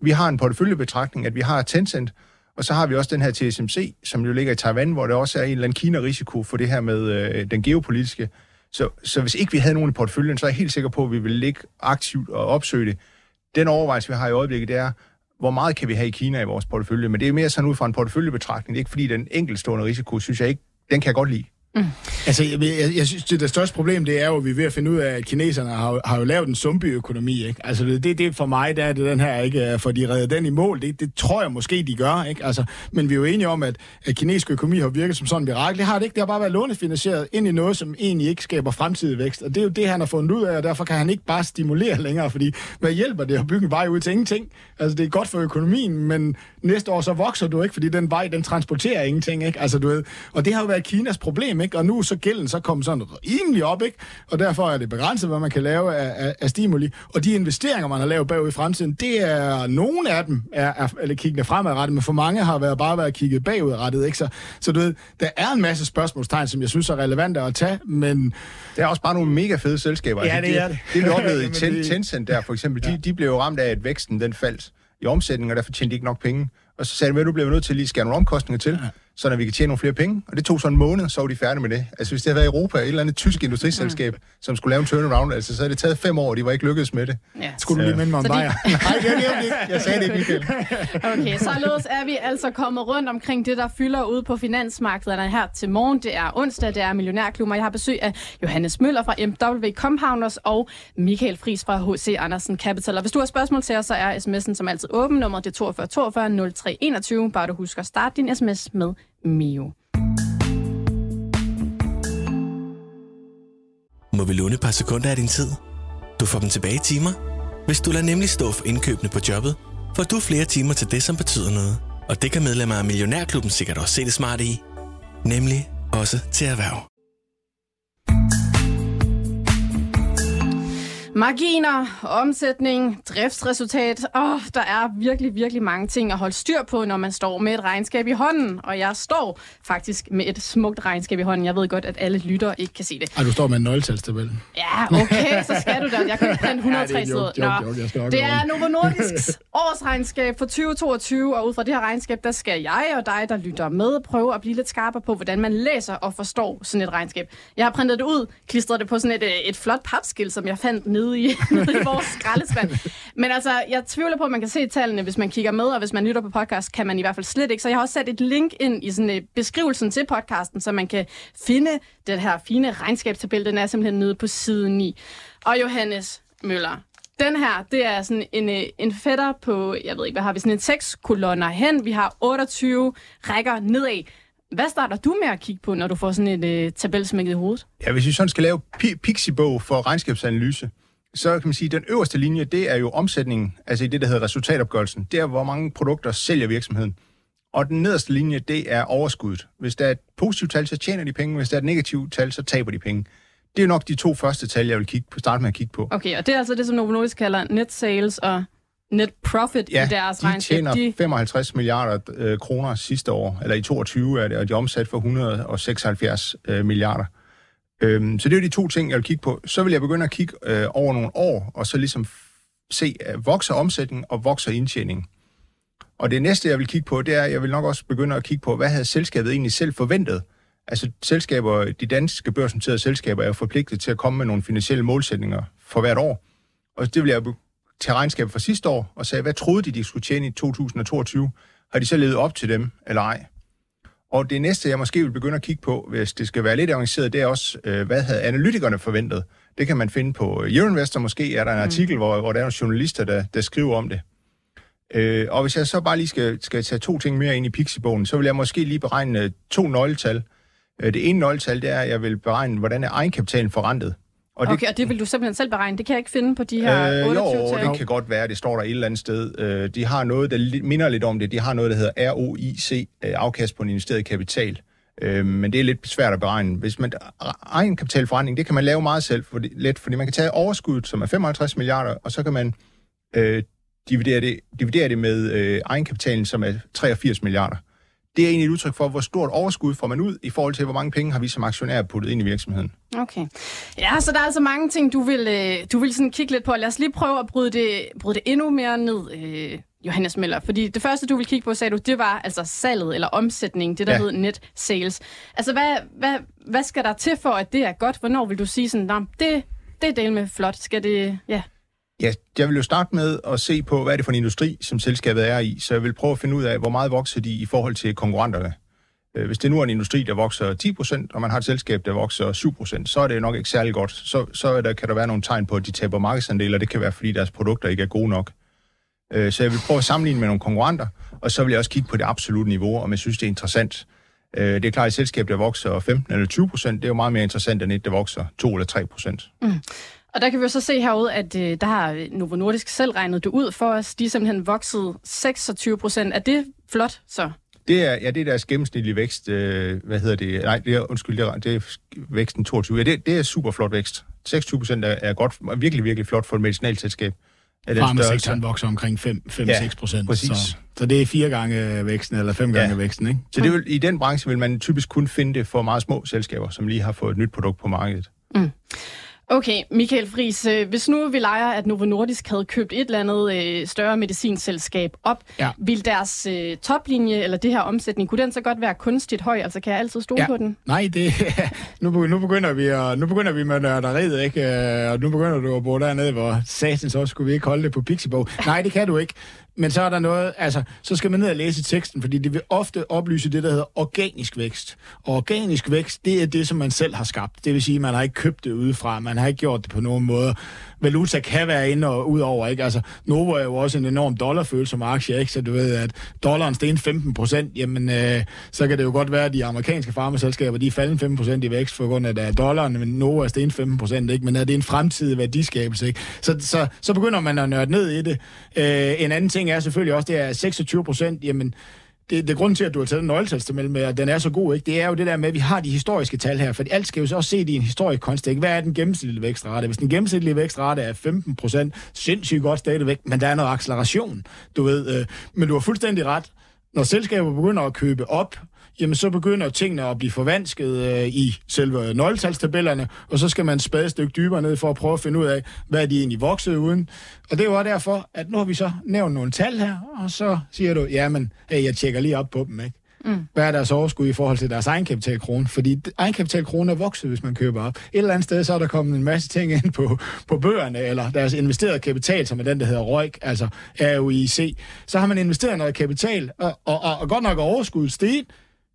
Vi har en porteføljebetragtning, at vi har Tencent, og så har vi også den her TSMC, som jo ligger i Taiwan, hvor der også er en eller anden Kina-risiko for det her med øh, den geopolitiske. Så, så hvis ikke vi havde nogen i porteføljen, så er jeg helt sikker på, at vi vil ligge aktivt og opsøge det. Den overvejelse, vi har i øjeblikket, det er, hvor meget kan vi have i Kina i vores portefølje? Men det er mere sådan ud fra en porteføljebetragtning. Det er ikke fordi, den enkeltstående risiko, synes jeg ikke, den kan jeg godt lide. Mm. Altså, jeg, jeg, jeg synes, det, det største problem, det er jo, at vi er ved at finde ud af, at kineserne har, har jo lavet en zombieøkonomi, ikke? Altså, det, det, det for mig, der er det den her, ikke? For de redder den i mål, det, det tror jeg måske, de gør, ikke? Altså, men vi er jo enige om, at, at kinesisk økonomi har virket som sådan en mirakel. Det har det ikke. Det har bare været lånefinansieret ind i noget, som egentlig ikke skaber fremtidig vækst. Og det er jo det, han har fundet ud af, og derfor kan han ikke bare stimulere længere, fordi hvad hjælper det at bygge en vej ud til ingenting? Altså, det er godt for økonomien, men næste år så vokser du ikke, fordi den vej, den transporterer ingenting, ikke? Altså, du ved, og det har jo været Kinas problem, ikke? Og nu så gælden så kommet sådan rimelig op, ikke? Og derfor er det begrænset, hvad man kan lave af, af, af stimuli. Og de investeringer, man har lavet bagud i fremtiden, det er nogle af dem, er, er eller kiggende fremadrettet, men for mange har været, bare været kigget bagudrettet, ikke? Så, så du ved, der er en masse spørgsmålstegn, som jeg synes er relevante at tage, men... Det er også bare nogle mega fede selskaber. Ja, det er det. Det, det vi oplevede i Tencent der, for eksempel, ja. de, de blev jo ramt af, at væksten den faldt i omsætning, og derfor tjente de ikke nok penge. Og så sagde de, at du bliver nødt til at lige skære nogle omkostninger til. Ja så når vi kan tjene nogle flere penge. Og det tog så en måned, så var de færdige med det. Altså hvis det havde været Europa, et eller andet tysk industriselskab, mm. som skulle lave en turnaround, altså så havde det taget fem år, og de var ikke lykkedes med det. Ja. Skulle du lige minde mig om? De... Nej, det er det ikke. Jeg sagde det ikke, Michael. okay, således er vi altså kommet rundt omkring det, der fylder ud på finansmarkederne her til morgen. Det er onsdag, det er Millionærklubber. Jeg har besøg af Johannes Møller fra MW Compounders og Michael Fris fra H.C. Andersen Capital. Og hvis du har spørgsmål til os, så er sms'en som altid åben. Nummeret det er 42 42 03 21. Bare du husker at starte din sms med Mio. Må vi låne et par sekunder af din tid? Du får dem tilbage i timer. Hvis du lader nemlig stå for indkøbene på jobbet, får du flere timer til det, som betyder noget. Og det kan medlemmer af Millionærklubben sikkert også se det smarte i. Nemlig også til erhverv. Marginer, omsætning, driftsresultat. Åh, oh, der er virkelig, virkelig mange ting at holde styr på, når man står med et regnskab i hånden. Og jeg står faktisk med et smukt regnskab i hånden. Jeg ved godt, at alle lytter ikke kan se det. Ej, du står med en nøgletalstabel. Ja, okay, så skal du da. Jeg kan ikke printe 103 sider. Nå, det er Novo Nordisks årsregnskab for 2022, og ud fra det her regnskab, der skal jeg og dig, der lytter med, prøve at blive lidt skarpere på, hvordan man læser og forstår sådan et regnskab. Jeg har printet det ud, klistret det på sådan et, et flot papskil, som jeg fandt nede nede i, nede i vores skraldespand. Men altså, jeg tvivler på, at man kan se tallene, hvis man kigger med, og hvis man lytter på podcast, kan man i hvert fald slet ikke. Så jeg har også sat et link ind i sådan, uh, beskrivelsen til podcasten, så man kan finde den her fine regnskabstabel. Den er simpelthen nede på side 9. Og Johannes Møller, den her, det er sådan en, øh, en fætter på, jeg ved ikke, hvad har vi, sådan en seks kolonner hen. Vi har 28 rækker nedad. Hvad starter du med at kigge på, når du får sådan et øh, uh, tabel smækket i hovedet? Ja, hvis vi sådan skal lave pixibog for regnskabsanalyse, så kan man sige, at den øverste linje, det er jo omsætningen, altså i det, der hedder resultatopgørelsen. Det er, hvor mange produkter sælger virksomheden. Og den nederste linje, det er overskuddet. Hvis der er et positivt tal, så tjener de penge. Hvis der er et negativt tal, så taber de penge. Det er nok de to første tal, jeg vil kigge på, starte med at kigge på. Okay, og det er altså det, som Novo Nordisk kalder net sales og net profit ja, i deres de regnskab. tjener de... 55 milliarder øh, kroner sidste år, eller i 22 er det, og de er omsat for 176 øh, milliarder. Øhm, så det er jo de to ting, jeg vil kigge på. Så vil jeg begynde at kigge øh, over nogle år, og så ligesom se, øh, vokser omsætningen og vokser indtjeningen. Og det næste, jeg vil kigge på, det er, at jeg vil nok også begynde at kigge på, hvad havde selskabet egentlig selv forventet? Altså selskaber, de danske børsnoterede selskaber er jo forpligtet til at komme med nogle finansielle målsætninger for hvert år. Og det vil jeg tage regnskab for sidste år og sige, hvad troede de, de skulle tjene i 2022? Har de så levet op til dem, eller ej? Og det næste, jeg måske vil begynde at kigge på, hvis det skal være lidt avanceret, det er også, øh, hvad havde analytikerne forventet? Det kan man finde på Euroinvestor. Måske er der en mm. artikel, mm. hvor, hvor der er nogle journalister, der, der skriver om det. Øh, og hvis jeg så bare lige skal, skal tage to ting mere ind i Pixie-bogen, så vil jeg måske lige beregne to nøgletal. Øh, det ene nøgletal, det er, at jeg vil beregne, hvordan er egenkapitalen forrentet. Og det, okay, og det vil du simpelthen selv beregne? Det kan jeg ikke finde på de her øh, 28 Jo, det kan godt være, det står der et eller andet sted. Øh, de har noget, der minder lidt om det. De har noget, der hedder ROIC, øh, afkast på en investeret kapital. Øh, men det er lidt svært at beregne. Hvis man, egenkapitalforretning, det kan man lave meget selv, for det, let, fordi man kan tage overskuddet, som er 55 milliarder, og så kan man øh, dividere, det, dividere det med øh, egenkapitalen, som er 83 milliarder det er egentlig et udtryk for, hvor stort overskud får man ud i forhold til, hvor mange penge har vi som aktionærer puttet ind i virksomheden. Okay. Ja, så der er altså mange ting, du vil, øh, du vil sådan kigge lidt på. Lad os lige prøve at bryde det, bryde det endnu mere ned, øh, Johannes Møller. Fordi det første, du vil kigge på, sagde du, det var altså salget eller omsætning, det der ja. hed net sales. Altså, hvad, hvad, hvad skal der til for, at det er godt? Hvornår vil du sige sådan, det, det er del med flot. Skal det, ja, Ja, jeg vil jo starte med at se på, hvad er det for en industri, som selskabet er i. Så jeg vil prøve at finde ud af, hvor meget vokser de i forhold til konkurrenterne. Øh, hvis det nu er en industri, der vokser 10%, og man har et selskab, der vokser 7%, så er det nok ikke særlig godt. Så, så der, kan der være nogle tegn på, at de taber markedsandel, og det kan være, fordi deres produkter ikke er gode nok. Øh, så jeg vil prøve at sammenligne med nogle konkurrenter, og så vil jeg også kigge på det absolutte niveau, om jeg synes, det er interessant. Øh, det er klart, at et selskab, der vokser 15 eller 20% det er jo meget mere interessant end et, der vokser 2 eller 3 Mm. Og der kan vi jo så se herude, at øh, der har Novo Nordisk selv regnet det ud for os. De er simpelthen vokset 26 procent. Er det flot så? Det er, ja, det er deres gennemsnitlige vækst. Øh, hvad hedder det? Nej, det er, undskyld, det er, det er væksten 22. Ja, det, det er super flot vækst. 26 procent er, er godt, virkelig, virkelig flot for et medicinalselskab. Farmasektoren vokser omkring 5-6 ja, procent. Så, så det er fire gange væksten, eller fem gange ja. væksten, ikke? Så det vil, i den branche vil man typisk kun finde det for meget små selskaber, som lige har fået et nyt produkt på markedet. Mm. Okay, Michael Friis, øh, hvis nu vi leger, at Novo Nordisk havde købt et eller andet øh, større medicinselskab op, ja. vil deres øh, toplinje, eller det her omsætning, kunne den så godt være kunstigt høj? Altså kan jeg altid stole ja. på den? Nej, det, nu, nu, begynder vi at, nu begynder vi med nørderiet, ikke? Øh, og nu begynder du at bo dernede, hvor satans også skulle vi ikke holde det på Pixiebo. Nej, det kan du ikke. Men så er der noget, altså, så skal man ned og læse teksten, fordi det vil ofte oplyse det, der hedder organisk vækst. Og organisk vækst, det er det, som man selv har skabt. Det vil sige, man har ikke købt det udefra, man har ikke gjort det på nogen måde. Valuta kan være ind og ud over, ikke? Altså, Novo er jo også en enorm dollarfølsom aktie, ikke? Så du ved, at dollaren stiger 15 procent, jamen, øh, så kan det jo godt være, at de amerikanske farmaselskaber, de er faldet 15 procent i vækst for grund af, at dollaren, men Novo er steg 15 procent, ikke? Men er det en fremtidig værdiskabelse, ikke? Så, så, så begynder man at nørde ned i det. Øh, en anden ting er selvfølgelig også, det er 26 procent, jamen, det, det grund til, at du har taget nøgletalstabel med, at den er så god, ikke? det er jo det der med, at vi har de historiske tal her, for alt skal jo så også se i en historisk kontekst. Hvad er den gennemsnitlige vækstrate? Hvis den gennemsnitlige vækstrate er 15 procent, sindssygt godt stadigvæk, men der er noget acceleration, du ved. Øh, men du har fuldstændig ret. Når selskaber begynder at købe op jamen så begynder tingene at blive forvansket øh, i selve nøgletalstabellerne, og så skal man spade et stykke dybere ned for at prøve at finde ud af, hvad de egentlig voksede uden. Og det var derfor, at nu har vi så nævnt nogle tal her, og så siger du, jamen, hey, jeg tjekker lige op på dem, ikke? Mm. Hvad er deres overskud i forhold til deres egenkapitalkrone? Fordi egenkapitalkrone er vokset, hvis man køber op. Et eller andet sted, så er der kommet en masse ting ind på, på bøgerne, eller deres investerede kapital, som er den, der hedder ROIC, altså ROIC. Så har man investeret noget kapital, og, og, og, og godt nok overskud steget,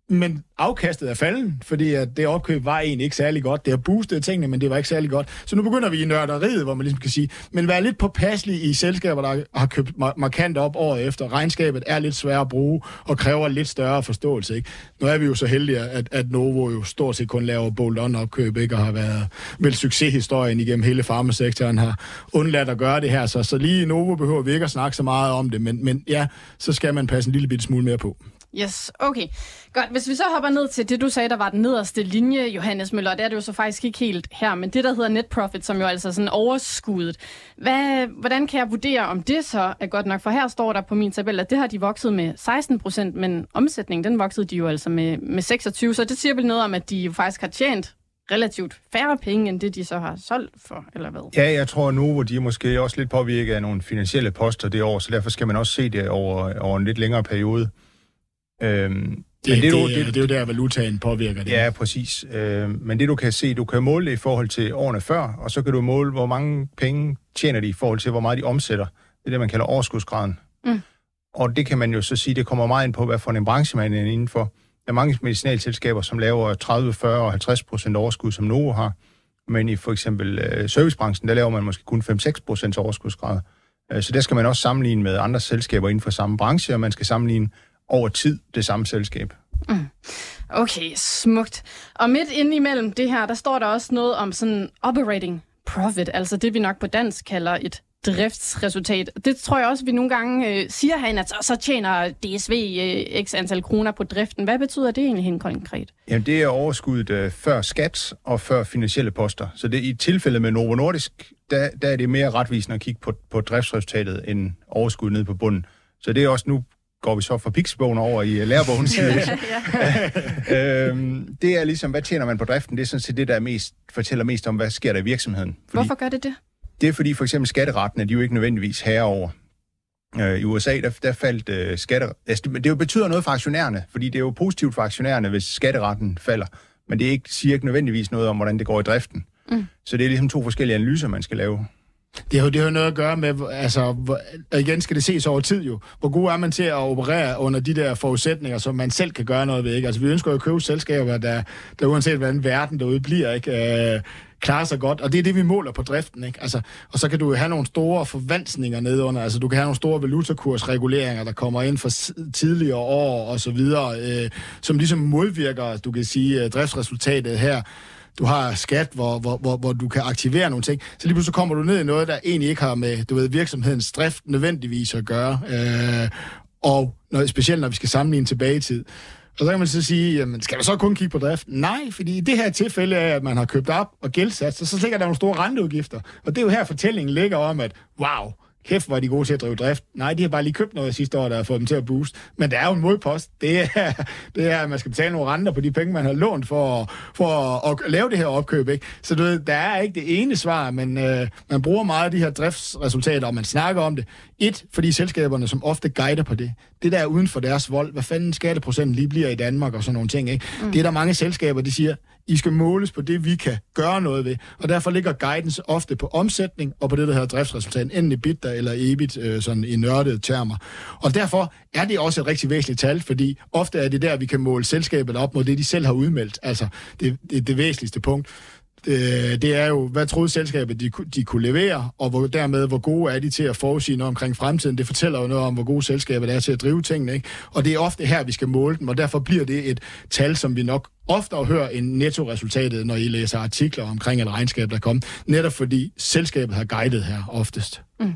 men afkastet er falden, fordi at det opkøb var egentlig ikke særlig godt. Det har boostet tingene, men det var ikke særlig godt. Så nu begynder vi i nørderiet, hvor man ligesom kan sige, men vær lidt påpasselig i selskaber, der har købt markant op året efter. Regnskabet er lidt svært at bruge og kræver lidt større forståelse. Ikke? Nu er vi jo så heldige, at, at Novo jo stort set kun laver bolt-on opkøb, ikke? og har været vel succeshistorien igennem hele farmasektoren, har undladt at gøre det her. Så, så lige Novo behøver vi ikke at snakke så meget om det, men, men ja, så skal man passe en lille bitte smule mere på. Yes, okay. Godt, hvis vi så hopper ned til det, du sagde, der var den nederste linje, Johannes Møller, det er det jo så faktisk ikke helt her, men det, der hedder net profit, som jo altså sådan overskuddet. Hvad, hvordan kan jeg vurdere, om det så er godt nok? For her står der på min tabel, at det har de vokset med 16 procent, men omsætningen, den voksede de jo altså med, med 26, så det siger vel noget om, at de jo faktisk har tjent relativt færre penge, end det de så har solgt for, eller hvad? Ja, jeg tror nu, hvor de er måske også lidt påvirket af nogle finansielle poster det år, så derfor skal man også se det over, over en lidt længere periode. Øhm, det, men det, det, du, det, det er jo der, valutaen påvirker det. Ja, præcis. Øhm, men det du kan se, du kan måle det i forhold til årene før, og så kan du måle, hvor mange penge tjener de i forhold til, hvor meget de omsætter. Det er det, man kalder overskudsgraden. Mm. Og det kan man jo så sige, det kommer meget ind på, hvad for en branche man er indenfor. Der er mange medicinalselskaber, som laver 30, 40 og 50 procent overskud, som Novo har. Men i for eksempel øh, servicebranchen, der laver man måske kun 5-6 procent overskudsgrad. Øh, så der skal man også sammenligne med andre selskaber inden for samme branche, og man skal sammenligne over tid det samme selskab. Mm. Okay, smukt. Og midt inde imellem det her, der står der også noget om sådan operating profit, altså det vi nok på dansk kalder et driftsresultat. Det tror jeg også, vi nogle gange øh, siger herinde, at så, så tjener DSV øh, x antal kroner på driften. Hvad betyder det egentlig helt konkret? Jamen, det er overskuddet øh, før skat og før finansielle poster. Så det i tilfældet med Novo Nordisk, der, der er det mere retvisende at kigge på, på driftsresultatet end overskud nede på bunden. Så det er også nu går vi så fra Pixbogen over i uh, lærebogen. øhm, det er ligesom, hvad tjener man på driften? Det er sådan set det, der mest, fortæller mest om, hvad sker der i virksomheden. Fordi, Hvorfor gør det det? Det er fordi for eksempel skatteretten er de jo ikke nødvendigvis herover. Øh, I USA, der, der faldt øh, skatter... Altså, det, det betyder noget for aktionærerne, fordi det er jo positivt for aktionærerne, hvis skatteretten falder. Men det er ikke, siger ikke nødvendigvis noget om, hvordan det går i driften. Mm. Så det er ligesom to forskellige analyser, man skal lave. Det har, jo, det har noget at gøre med, altså, hvor, igen skal det ses over tid jo. Hvor god er man til at operere under de der forudsætninger, som man selv kan gøre noget ved, ikke? Altså, vi ønsker jo at købe selskaber, der, der uanset hvordan verden derude bliver, ikke? Øh, klarer sig godt, og det er det, vi måler på driften. Ikke? Altså, og så kan du have nogle store forvandsninger nedunder, altså du kan have nogle store valutakursreguleringer, der kommer ind for tidligere år og så videre, øh, som ligesom modvirker, du kan sige, øh, driftsresultatet her du har skat, hvor, hvor, hvor, hvor du kan aktivere nogle ting. Så lige pludselig kommer du ned i noget, der egentlig ikke har med du ved, virksomhedens drift nødvendigvis at gøre. Øh, og når, specielt når vi skal sammenligne tilbage i tid. Og så kan man så sige, jamen, skal man så kun kigge på drift? Nej, fordi i det her tilfælde er, at man har købt op og gældsat, så, så ligger der nogle store renteudgifter. Og det er jo her, fortællingen ligger om, at wow, kæft, var de gode til at drive drift. Nej, de har bare lige købt noget sidste år, der har fået dem til at booste. Men der er jo en modpost. Det er, det er at man skal betale nogle renter på de penge, man har lånt for, for at, at lave det her opkøb. Ikke? Så du ved, der er ikke det ene svar, men øh, man bruger meget af de her driftsresultater, og man snakker om det. Et, fordi selskaberne, som ofte guider på det, det der er uden for deres vold, hvad fanden skatteprocenten lige bliver i Danmark og sådan nogle ting. Ikke? Mm. Det er der mange selskaber, de siger, i skal måles på det, vi kan gøre noget ved. Og derfor ligger guidance ofte på omsætning og på det, der hedder driftsresultat, enten i EBITDA eller EBIT, øh, sådan i nørdede termer. Og derfor er det også et rigtig væsentligt tal, fordi ofte er det der, vi kan måle selskabet op mod det, de selv har udmeldt. Altså det, det, det væsentligste punkt øh, det er jo, hvad troede selskabet, de, de kunne levere, og hvor, dermed, hvor gode er de til at forudsige noget omkring fremtiden. Det fortæller jo noget om, hvor gode selskabet er til at drive tingene. Ikke? Og det er ofte her, vi skal måle dem, og derfor bliver det et tal, som vi nok oftere hører end nettoresultatet, når I læser artikler omkring et regnskab, der kommer. Netop fordi selskabet har guidet her oftest. Mm.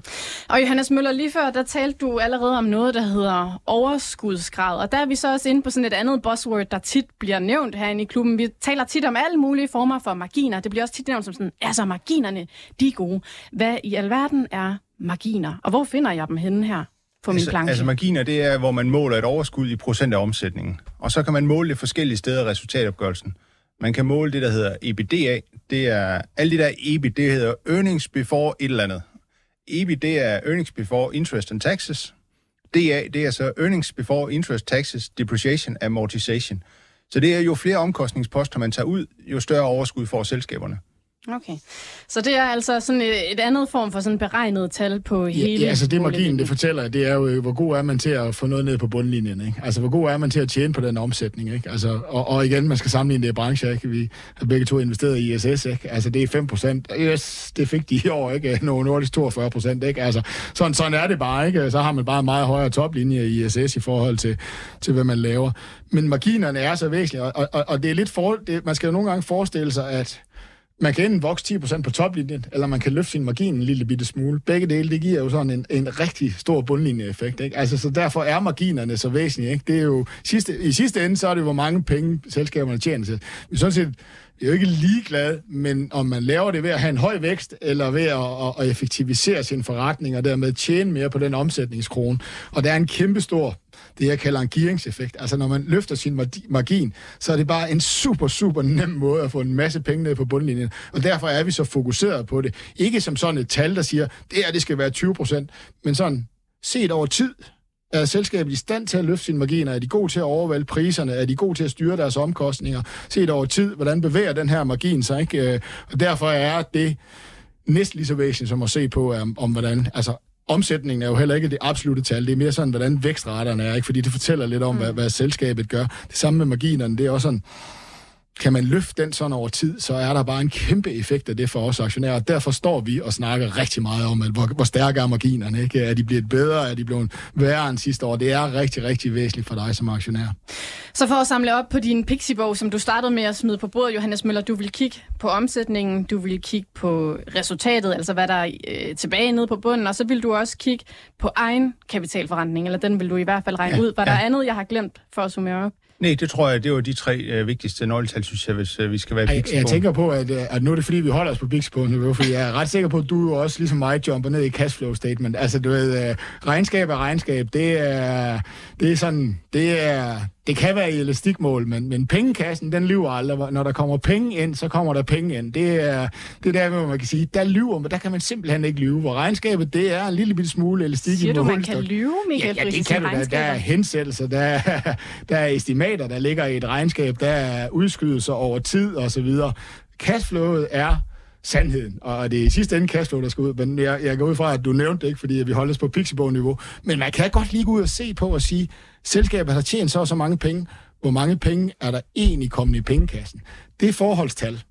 Og Johannes Møller, lige før, der talte du allerede om noget, der hedder overskudsgrad. Og der er vi så også inde på sådan et andet buzzword, der tit bliver nævnt herinde i klubben. Vi taler tit om alle mulige former for marginer. Det bliver også tit nævnt som sådan, altså marginerne, de er gode. Hvad i alverden er marginer? Og hvor finder jeg dem henne her? På min altså, planche. Altså marginer, det er, hvor man måler et overskud i procent af omsætningen. Og så kan man måle det forskellige steder i resultatopgørelsen. Man kan måle det, der hedder EBITDA. Det er, alle de der EBIT, det hedder earnings before et eller andet. EBIT, det er earnings before interest and taxes. DA, det er så earnings before interest, taxes, depreciation, amortization. Så det er jo flere omkostningsposter, man tager ud, jo større overskud får selskaberne. Okay. Så det er altså sådan et, et andet form for sådan beregnet tal på ja, hele... Ja, altså det marginen, det fortæller, det er jo, hvor god er man til at få noget ned på bundlinjen, ikke? Altså, hvor god er man til at tjene på den omsætning, ikke? Altså, og, og igen, man skal sammenligne det i brancher, ikke? Vi har begge to investeret i ISS, ikke? Altså, det er 5 procent. Yes, det fik de i år, ikke? Nogle nordisk 42 procent, ikke? Altså, sådan, sådan er det bare, ikke? Så har man bare en meget højere toplinje i ISS i forhold til, til hvad man laver. Men marginerne er så væsentlige, og, og, og det er lidt for... Det, man skal jo nogle gange forestille sig, at man kan enten vokse 10% på toplinjen, eller man kan løfte sin margin en lille bitte smule. Begge dele, det giver jo sådan en, en rigtig stor bundlinjeeffekt. Ikke? Altså, så derfor er marginerne så væsentlige. Ikke? Det er jo, sidste, I sidste ende, så er det hvor mange penge selskaberne tjener til. Vi sådan set jeg er jo ikke ligeglad, men om man laver det ved at have en høj vækst, eller ved at, at effektivisere sin forretning, og dermed tjene mere på den omsætningskrone. Og der er en kæmpestor det, jeg kalder en gearingseffekt. Altså, når man løfter sin margin, så er det bare en super, super nem måde at få en masse penge ned på bundlinjen. Og derfor er vi så fokuseret på det. Ikke som sådan et tal, der siger, det her, det skal være 20 procent, men sådan set over tid, er selskabet i stand til at løfte sine marginer? Er de gode til at overvælde priserne? Er de gode til at styre deres omkostninger? Set over tid, hvordan bevæger den her margin sig? Ikke? Øh, og derfor er det næsten lige så væsentligt som at se på, øh, om, om hvordan... Altså, omsætningen er jo heller ikke det absolute tal. Det er mere sådan, hvordan vækstraterne er, ikke? fordi det fortæller lidt om, mm. hvad, hvad selskabet gør. Det samme med marginerne, det er også sådan, kan man løfte den sådan over tid, så er der bare en kæmpe effekt af det for os aktionærer. Og derfor står vi og snakker rigtig meget om, at hvor, hvor stærke er marginerne. Ikke? Er de blevet bedre? Er de blevet værre end sidste år? Det er rigtig, rigtig væsentligt for dig som aktionær. Så for at samle op på din Pixie-bog, som du startede med at smide på bordet, Johannes Møller, du vil kigge på omsætningen, du vil kigge på resultatet, altså hvad der er øh, tilbage nede på bunden, og så vil du også kigge på egen kapitalforretning, eller den vil du i hvert fald regne ja, ud. Var ja. der andet, jeg har glemt for at summere op? Nej, det tror jeg, det var de tre øh, vigtigste nøgletal, synes jeg, hvis øh, vi skal være jeg, jeg tænker på, at, øh, at nu er det fordi, vi holder os på niveau, fordi jeg er ret sikker på, at du også, ligesom mig, jumper ned i cashflow statement. Altså, du ved, øh, regnskab er regnskab, det er, det er sådan, det er, det kan være i elastikmål, men, men pengekassen, den lyver aldrig. Når der kommer penge ind, så kommer der penge ind. Det er, det er der, hvor man kan sige, der lyver, men der kan man simpelthen ikke lyve. Hvor regnskabet, det er en lille bitte smule elastik Siger du, man kan lyve, Michael? Ja, ja det kan du da. Der er hensættelser, der er, der er estimater, der ligger i et regnskab, der er udskydelser over tid osv. Cashflowet er sandheden, og det er i sidste ende cashflow, der skal ud, men jeg, jeg går ud fra, at du nævnte det ikke, fordi vi holder os på Pixibog-niveau, men man kan godt lige gå ud og se på og sige, selskabet har tjent så og så mange penge, hvor mange penge er der egentlig kommet i pengekassen? Det er forholdstal.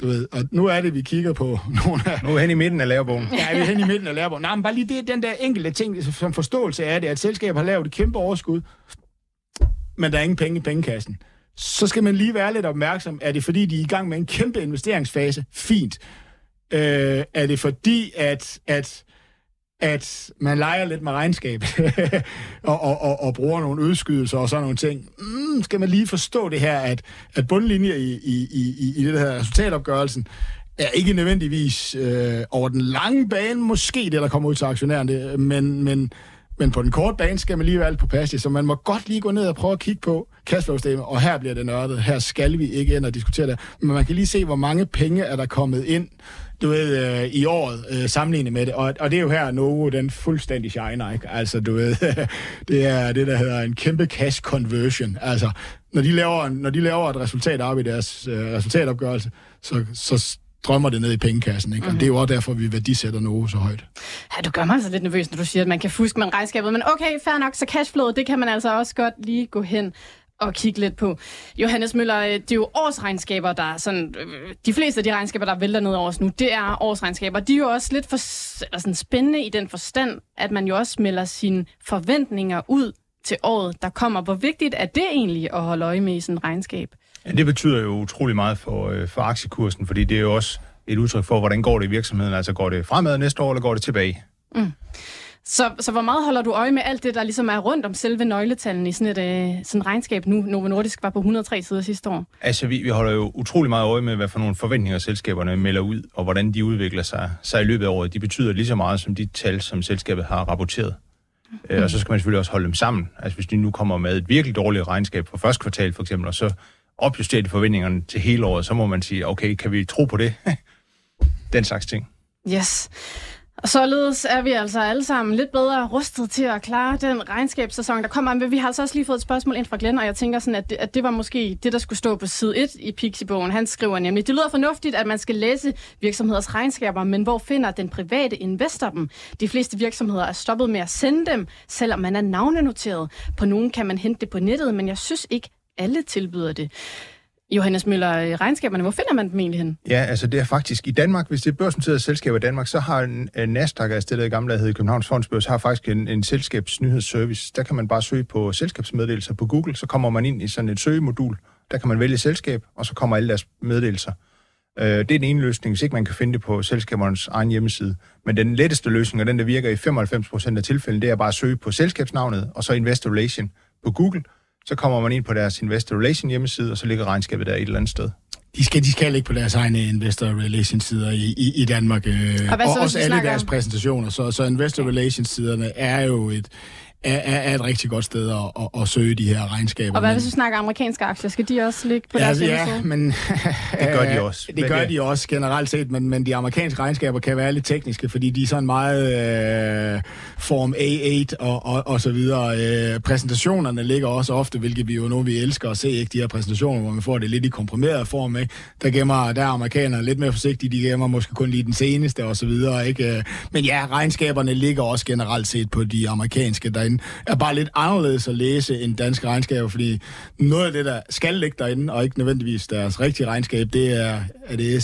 Du ved, og nu er det, vi kigger på nogle af... Nu er vi hen i midten af lærebogen. Ja, vi er hen i midten af lærebogen. Nej, men bare lige det, den der enkelte ting, som forståelse af det, at selskabet har lavet et kæmpe overskud, men der er ingen penge i pengekassen. Så skal man lige være lidt opmærksom. Er det fordi, de er i gang med en kæmpe investeringsfase? Fint. Øh, er det fordi, at, at at man leger lidt med regnskab og, og, og, og bruger nogle udskydelser og sådan nogle ting. Mm, skal man lige forstå det her, at, at bundlinje i, i, i, i det her resultatopgørelsen er ikke nødvendigvis øh, over den lange bane, måske det, der kommer ud til aktionærerne, men, men, men på den korte bane skal man lige være alt på pas så man må godt lige gå ned og prøve at kigge på cashflow og her bliver det nørdet, her skal vi ikke ind og diskutere det, men man kan lige se, hvor mange penge er der kommet ind du ved, øh, i året øh, sammenlignet med det. Og, og det er jo her, Novo, den fuldstændig shiner, ikke? Altså, du ved, det er det, der hedder en kæmpe cash conversion. Altså, når de laver, når de laver et resultat op i deres øh, resultatopgørelse, så, så drømmer det ned i pengekassen. Ikke? Mm-hmm. Og mhm. det er jo også derfor, vi værdisætter Novo så højt. Ja, du gør mig altså lidt nervøs, når du siger, at man kan fuske med regnskabet. Men okay, fair nok, så cashflow, det kan man altså også godt lige gå hen at kigge lidt på. Johannes Møller, øh, det er jo årsregnskaber, der er sådan... Øh, de fleste af de regnskaber, der vælter ned over os nu, det er årsregnskaber. De er jo også lidt for, eller sådan spændende i den forstand, at man jo også melder sine forventninger ud til året, der kommer. Hvor vigtigt er det egentlig at holde øje med i sådan et regnskab? Ja, det betyder jo utrolig meget for, øh, for aktiekursen, fordi det er jo også et udtryk for, hvordan går det i virksomheden. Altså går det fremad næste år, eller går det tilbage? Mm. Så, så hvor meget holder du øje med alt det, der ligesom er rundt om selve nøgletallene i sådan et øh, sådan regnskab nu? Novo Nordisk var på 103 sider sidste år. Altså, vi, vi holder jo utrolig meget øje med, hvad for nogle forventninger selskaberne melder ud, og hvordan de udvikler sig, sig i løbet af året. De betyder lige så meget som de tal, som selskabet har rapporteret. Mm. Øh, og så skal man selvfølgelig også holde dem sammen. Altså, hvis de nu kommer med et virkelig dårligt regnskab for første kvartal, for eksempel, og så opjustere de forventningerne til hele året, så må man sige, okay, kan vi tro på det? Den slags ting. Yes. Og således er vi altså alle sammen lidt bedre rustet til at klare den regnskabssæson, der kommer. Men vi har altså også lige fået et spørgsmål ind fra Glenn, og jeg tænker sådan, at det, at det var måske det, der skulle stå på side 1 i Pixie-bogen. Han skriver nemlig, det lyder fornuftigt, at man skal læse virksomheders regnskaber, men hvor finder den private investor dem? De fleste virksomheder er stoppet med at sende dem, selvom man er navnenoteret. På nogen kan man hente det på nettet, men jeg synes ikke, alle tilbyder det. Johannes Møller, øh, regnskaberne, hvor finder man dem egentlig hen? Ja, altså det er faktisk i Danmark, hvis det er børsnoterede selskaber i Danmark, så har Nasdaq, der øh, Nasdaq, er stillet i gamle, der hedder Københavns Fondsbørs, har faktisk en, en selskabsnyhedsservice. Der kan man bare søge på selskabsmeddelelser på Google, så kommer man ind i sådan et søgemodul. Der kan man vælge selskab, og så kommer alle deres meddelelser. Øh, det er den ene løsning, hvis ikke man kan finde det på selskabernes egen hjemmeside. Men den letteste løsning, og den der virker i 95% af tilfældene, det er bare at søge på selskabsnavnet, og så Investor Relation på Google. Så kommer man ind på deres Investor Relation hjemmeside, og så ligger regnskabet der et eller andet sted. De skal, de skal ikke på deres egne investor relations sider i, i, i Danmark. Øh, Og hvad så, og også alle deres om- præsentationer. Så, så investor relations siderne er jo et, er, er er et rigtig godt sted at, at, at søge de her regnskaber. Og hvad hvis vi snakker amerikanske aktier? Skal de også ligge på Ja, deres altså, hjemmeside? ja, men... Det gør de også. Det gør det- de også generelt set, men, men de amerikanske regnskaber kan være lidt tekniske, fordi de er sådan meget øh, Form A8 og, og, og så videre. Øh, præsentationerne ligger også ofte, hvilket vi jo nu vi elsker at se, ikke? de her præsentationer, hvor man får det lidt i komprimeret form. Ikke? Der gemmer der er amerikanerne lidt mere forsigtige, de gemmer måske kun lige den seneste og så videre. Ikke? Øh, Men ja, regnskaberne ligger også generelt set på de amerikanske derinde. Er bare lidt anderledes at læse end danske regnskaber, fordi noget af det, der skal ligge derinde, og ikke nødvendigvis deres rigtige regnskab, det er, at det er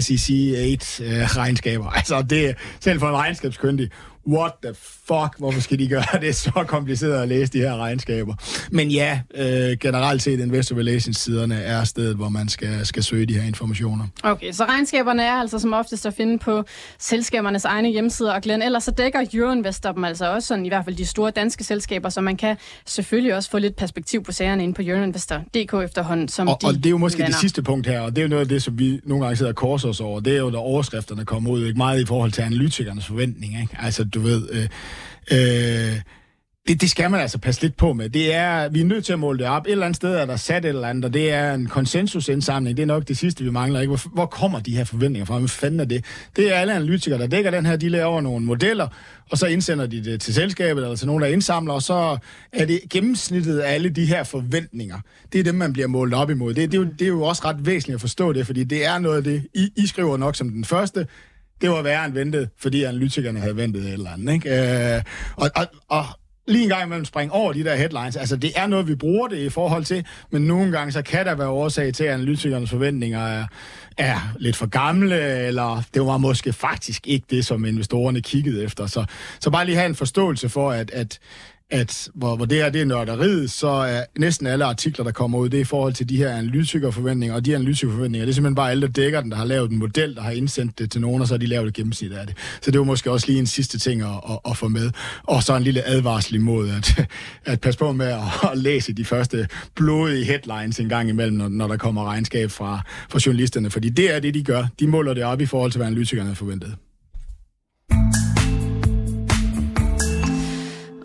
SEC 8 øh, regnskaber. Altså, det er selv for en regnskabskyndig. What the fuck? Hvorfor skal de gøre det så kompliceret at læse de her regnskaber? Men ja, øh, generelt set Investor Relations-siderne er stedet, hvor man skal, skal søge de her informationer. Okay, så regnskaberne er altså som oftest at finde på selskabernes egne hjemmesider, og Glenn, ellers så dækker Euroinvestor dem altså også sådan, i hvert fald de store danske selskaber, så man kan selvfølgelig også få lidt perspektiv på sagerne inde på Euroinvestor.dk efterhånden, som Og, de og det er jo måske vender. det sidste punkt her, og det er jo noget af det, som vi nogle gange sidder og korser os over. Det er jo, da overskrifterne kommer ud, ikke meget i forhold til analytikernes forventninger. Ikke? Altså, du ved... Øh, øh, det, det skal man altså passe lidt på med. Det er, vi er nødt til at måle det op. Et eller andet sted er der sat et eller andet, og det er en konsensusindsamling. Det er nok det sidste, vi mangler. Ikke? Hvor, hvor kommer de her forventninger fra? Hvem fanden er det? Det er alle analytikere, der dækker den her. De laver nogle modeller, og så indsender de det til selskabet eller til nogen, der indsamler, og så er det gennemsnittet af alle de her forventninger. Det er dem, man bliver målt op imod. Det, det, er, jo, det er jo også ret væsentligt at forstå det, fordi det er noget af det, I, I skriver nok som den første, det var værre end ventet, fordi analytikerne havde ventet et eller andet. Ikke? Øh, og, og, og lige en gang imellem springe over de der headlines. Altså, det er noget, vi bruger det i forhold til, men nogle gange så kan der være årsag til, at analytikernes forventninger er, er lidt for gamle, eller det var måske faktisk ikke det, som investorerne kiggede efter. Så, så bare lige have en forståelse for, at, at at hvor, hvor det her det er nørderiet, så er næsten alle artikler, der kommer ud, det er i forhold til de her analytikerforventninger, og de analytikerforventninger, det er simpelthen bare alle, der dækker den, der har lavet en model, der har indsendt det til nogen, og så har de lavet et gennemsnit af det. Så det var måske også lige en sidste ting at, at, at få med. Og så en lille advarsel imod, at, at passe på med at, at læse de første blodige headlines en gang imellem, når, når der kommer regnskab fra, fra journalisterne, fordi det er det, de gør. De måler det op i forhold til, hvad analytikerne har forventet.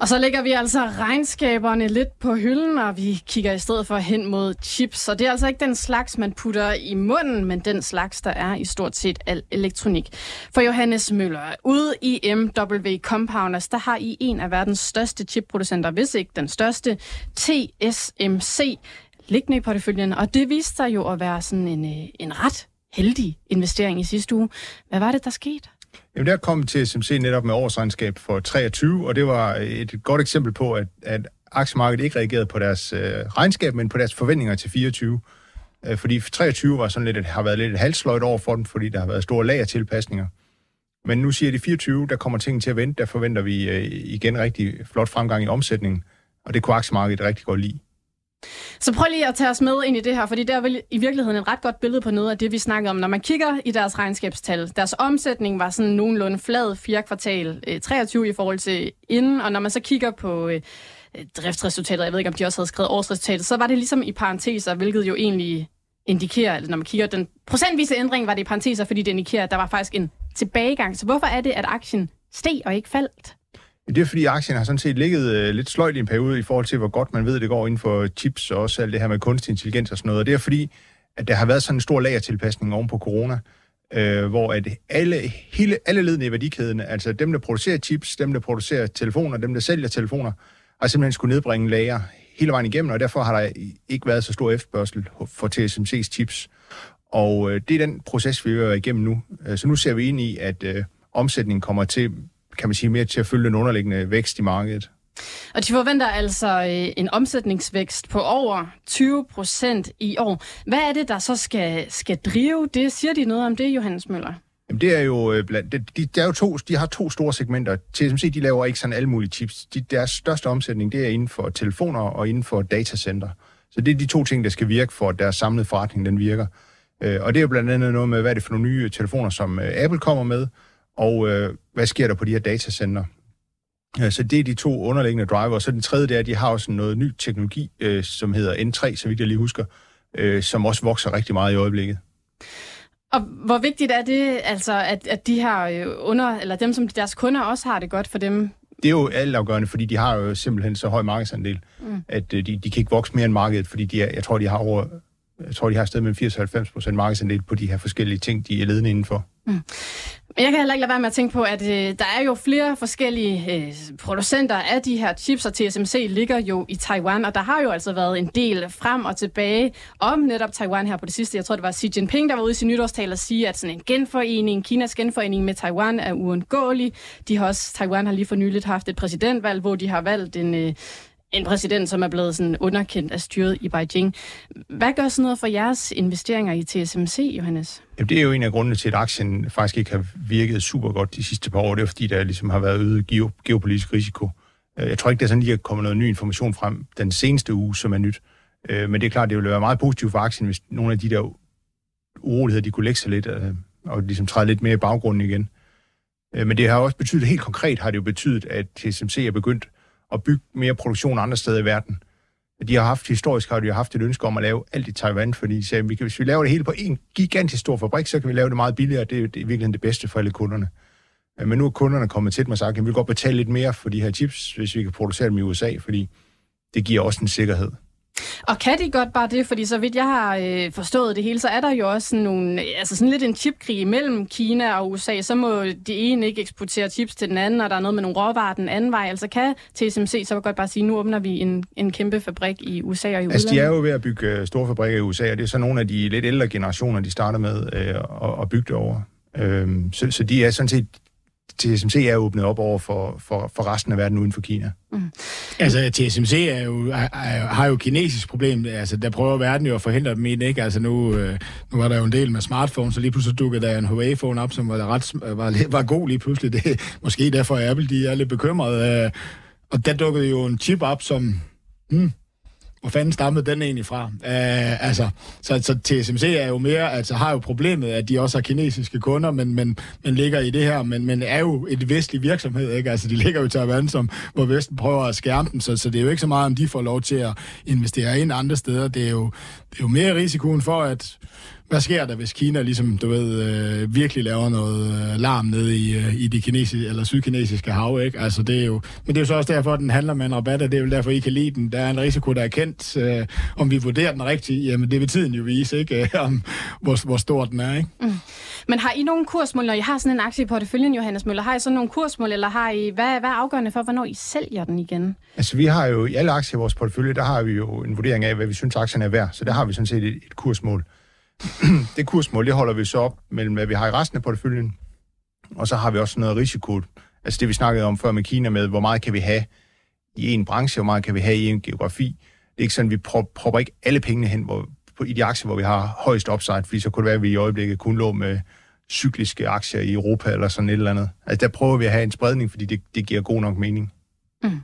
Og så lægger vi altså regnskaberne lidt på hylden, og vi kigger i stedet for hen mod chips. Og det er altså ikke den slags, man putter i munden, men den slags, der er i stort set al elektronik. For Johannes Møller, ude i MW Compounders, der har I en af verdens største chipproducenter, hvis ikke den største, TSMC, liggende i porteføljen. Og det viste sig jo at være sådan en, øh, en ret heldig investering i sidste uge. Hvad var det, der skete? Jamen, der kom til SMC netop med årsregnskab for 23, og det var øh, et godt eksempel på, at, at aktiemarkedet ikke reagerede på deres øh, regnskab, men på deres forventninger til 24. Øh, fordi 23 var sådan lidt, et, har været lidt et halsløjt over for dem, fordi der har været store lagertilpasninger. Men nu siger de 24, der kommer tingene til at vente, der forventer vi øh, igen rigtig flot fremgang i omsætningen, og det kunne aktiemarkedet rigtig godt lide. Så prøv lige at tage os med ind i det her, fordi det er vel i virkeligheden et ret godt billede på noget af det, vi snakkede om. Når man kigger i deres regnskabstal, deres omsætning var sådan nogenlunde flad fjerde kvartal øh, 23 i forhold til inden, og når man så kigger på øh, driftsresultatet, jeg ved ikke om de også havde skrevet årsresultatet, så var det ligesom i parenteser, hvilket jo egentlig indikerer, eller når man kigger den procentvise ændring, var det i parenteser, fordi det indikerer, at der var faktisk en tilbagegang. Så hvorfor er det, at aktien steg og ikke faldt? Det er fordi aktien har sådan set ligget øh, lidt sløjt i en periode i forhold til, hvor godt man ved, det går inden for chips og også alt det her med kunstig intelligens og sådan noget. Og det er fordi, at der har været sådan en stor lagertilpasning oven på corona, øh, hvor at alle, hele, alle ledene i værdikæden, altså dem, der producerer chips, dem, der producerer telefoner, dem, der sælger telefoner, har simpelthen skulle nedbringe lager hele vejen igennem, og derfor har der ikke været så stor efterspørgsel for TSMC's chips. Og øh, det er den proces, vi er igennem nu. Øh, så nu ser vi ind i, at øh, omsætningen kommer til, kan man sige, mere til at følge den underliggende vækst i markedet. Og de forventer altså øh, en omsætningsvækst på over 20 procent i år. Hvad er det, der så skal, skal drive det? Siger de noget om det, Johannes Møller? Jamen, det er jo øh, blandt, de, de, der er jo to, de har to store segmenter. TSMC, de laver ikke sådan alle mulige chips. De, deres største omsætning, det er inden for telefoner og inden for datacenter. Så det er de to ting, der skal virke for, at deres samlede forretning, den virker. Øh, og det er jo blandt andet noget med, hvad er det for nogle nye telefoner, som Apple kommer med, og øh, hvad sker der på de her datacenter. Så det er de to underliggende driver. Og så den tredje, det er, at de har også noget ny teknologi, øh, som hedder N3, så vidt jeg lige husker, øh, som også vokser rigtig meget i øjeblikket. Og hvor vigtigt er det, altså, at, at de her øh, under, eller dem, som deres kunder også har det godt for dem? Det er jo altafgørende, fordi de har jo simpelthen så høj markedsandel, mm. at øh, de, de kan ikke vokse mere end markedet, fordi de er, jeg tror, de har over jeg tror, de har stedet med 80-90 procent markedsandel på de her forskellige ting, de er ledende indenfor. Mm. Men jeg kan heller ikke lade være med at tænke på, at øh, der er jo flere forskellige øh, producenter af de her chips, og TSMC ligger jo i Taiwan, og der har jo altså været en del frem og tilbage om netop Taiwan her på det sidste. Jeg tror, det var Xi Jinping, der var ude i sin nytårstal og sige, at sådan en genforening, Kinas genforening med Taiwan er uundgåelig. De har også, Taiwan har lige for nyligt haft et præsidentvalg, hvor de har valgt en... Øh, en præsident, som er blevet sådan underkendt af styret i Beijing. Hvad gør sådan noget for jeres investeringer i TSMC, Johannes? Jamen, det er jo en af grundene til, at aktien faktisk ikke har virket super godt de sidste par år. Det er fordi, der ligesom har været øget geopolitisk risiko. Øh, jeg tror ikke, der sådan lige er kommet noget ny information frem den seneste uge, som er nyt. Øh, men det er klart, det ville være meget positivt for aktien, hvis nogle af de der uroligheder, de kunne lægge sig lidt øh, og ligesom træde lidt mere i baggrunden igen. Men det har også betydet, helt konkret har det jo betydet, at TSMC er begyndt at bygge mere produktion andre steder i verden. De har haft, historisk har de haft et ønske om at lave alt i Taiwan, fordi de sagde, at hvis vi laver det hele på en gigantisk stor fabrik, så kan vi lave det meget billigere, det er, det er virkelig det bedste for alle kunderne. Øh, men nu er kunderne kommet til mig og sagt, at vi vil godt betale lidt mere for de her chips, hvis vi kan producere dem i USA, fordi det giver også en sikkerhed. Og kan de godt bare det? Fordi så vidt jeg har øh, forstået det hele, så er der jo også sådan, nogle, altså sådan lidt en chipkrig mellem Kina og USA. Så må de ene ikke eksportere chips til den anden, og der er noget med nogle råvarer den anden vej. Altså kan TSMC så godt bare sige, nu åbner vi en, en kæmpe fabrik i USA og i udlandet? Altså de er jo ved at bygge øh, store fabrikker i USA, og det er så nogle af de lidt ældre generationer, de starter med øh, at, at bygge det over. Øhm, så, så de er sådan set TSMC er åbnet op over for, for, for resten af verden uden for Kina. Mm. Altså, TSMC er jo, er, er, har jo kinesisk problem. Altså, der prøver verden jo at forhindre dem i det, ikke? Altså, nu, øh, nu var der jo en del med smartphones, så lige pludselig dukkede der en Huawei-phone op, som var, ret, var, var god lige pludselig. Det, måske derfor er Apple, de er lidt bekymrede. Øh, og der dukkede jo en chip op, som... Hmm, hvor fanden stammede den egentlig fra? Uh, altså, så, så TSMC er jo mere, altså har jo problemet, at de også har kinesiske kunder, men, men, men ligger i det her, men, men er jo et vestlig virksomhed, ikke? Altså, de ligger jo i Taiwan, som, hvor Vesten prøver at skærme dem, så, så det er jo ikke så meget, om de får lov til at investere ind andre steder. Det er jo, det er jo mere risikoen for, at hvad sker der, hvis Kina ligesom, du ved, øh, virkelig laver noget øh, larm nede i, øh, i de kinesiske, eller sydkinesiske hav, ikke? Altså, det er jo, men det er jo så også derfor, at den handler med en rabat, og det er jo derfor, I kan lide den. Der er en risiko, der er kendt. Øh, om vi vurderer den rigtigt, jamen det vil tiden jo vise, ikke? om hvor, hvor stor den er, ikke? Mm. Men har I nogle kursmål, når I har sådan en aktie i porteføljen, Johannes Møller? Har I sådan nogle kursmål, eller har I, hvad, hvad er afgørende for, hvornår I sælger den igen? Altså, vi har jo i alle aktier i vores portefølje, der har vi jo en vurdering af, hvad vi synes, aktien er værd. Så der har vi sådan set et, et kursmål. det kursmål, det holder vi så op mellem, hvad vi har i resten af porteføljen, og så har vi også noget risiko. Altså det, vi snakkede om før med Kina med, hvor meget kan vi have i en branche, hvor meget kan vi have i en geografi. Det er ikke sådan, at vi propper ikke alle pengene hen hvor, på, i de aktier, hvor vi har højst upside, fordi så kunne det være, at vi i øjeblikket kun lå med cykliske aktier i Europa eller sådan et eller andet. Altså der prøver vi at have en spredning, fordi det, det giver god nok mening. Mm.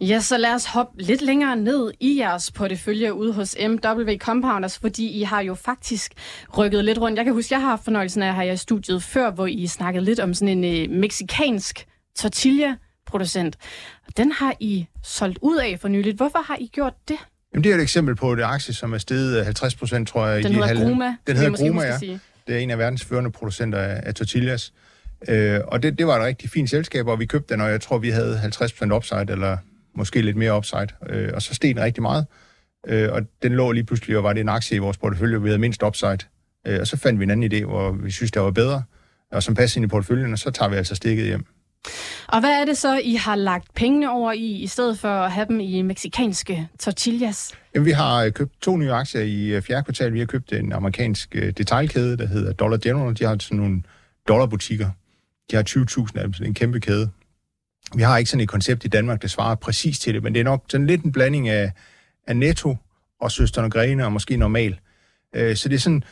Ja, så lad os hoppe lidt længere ned i jeres portefølje ude hos MW Compounders, fordi I har jo faktisk rykket lidt rundt. Jeg kan huske, jeg har haft fornøjelsen af at have i studiet før, hvor I snakkede lidt om sådan en øh, meksikansk tortilla-producent. Den har I solgt ud af for nyligt. Hvorfor har I gjort det? Jamen, det er et eksempel på et aktie, som er steget 50 procent, tror jeg. Den hedder halv... Gruma. Den hedder Gruma, ja. Sige. Det er en af verdens førende producenter af, af tortillas. Øh, og det, det var et rigtig fint selskab, og vi købte den, og jeg tror, vi havde 50% upside, eller måske lidt mere upside. Øh, og så steg den rigtig meget, øh, og den lå lige pludselig, og var det en aktie i vores portefølje, vi havde mindst upside. Øh, og så fandt vi en anden idé, hvor vi synes, der var bedre, og som passer ind i porteføljen, og så tager vi altså stikket hjem. Og hvad er det så, I har lagt pengene over i, i stedet for at have dem i meksikanske tortillas? Jamen, vi har øh, købt to nye aktier i øh, fjerde kvartal. Vi har købt en amerikansk øh, detailkæde, der hedder Dollar General. De har sådan nogle dollarbutikker. De har 20.000 af dem, så det er en kæmpe kæde. Vi har ikke sådan et koncept i Danmark, der svarer præcis til det, men det er nok sådan lidt en blanding af, af netto og søsterne Grene og måske normal. Øh, så det er sådan,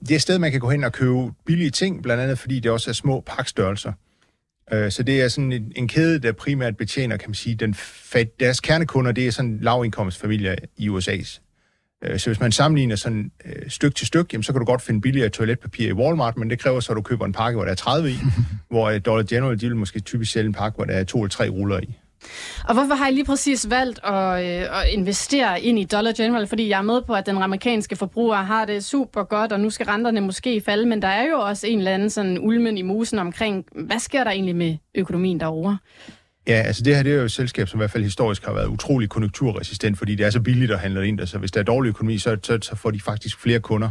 det er et sted, man kan gå hen og købe billige ting, blandt andet fordi det også er små pakstørrelser. Øh, så det er sådan en, en kæde, der primært betjener, kan man sige, den fat, deres kernekunder, det er sådan lavindkomstfamilier i USA's. Øh, så hvis man sammenligner sådan øh, stykke til stykke, jamen, så kan du godt finde billigere toiletpapir i Walmart, men det kræver så, at du køber en pakke, hvor der er 30 i, hvor øh, Dollar General, de vil måske typisk sælge en pakke, hvor der er to eller tre ruller i. Og hvorfor har I lige præcis valgt at, øh, at investere ind i Dollar General? Fordi jeg er med på, at den amerikanske forbruger har det super godt, og nu skal renterne måske falde, men der er jo også en eller anden sådan ulmen i musen omkring, hvad sker der egentlig med økonomien derovre? Ja, altså det her det er jo et selskab, som i hvert fald historisk har været utrolig konjunkturresistent, fordi det er så billigt at handle ind, så hvis der er dårlig økonomi, så, så, så får de faktisk flere kunder.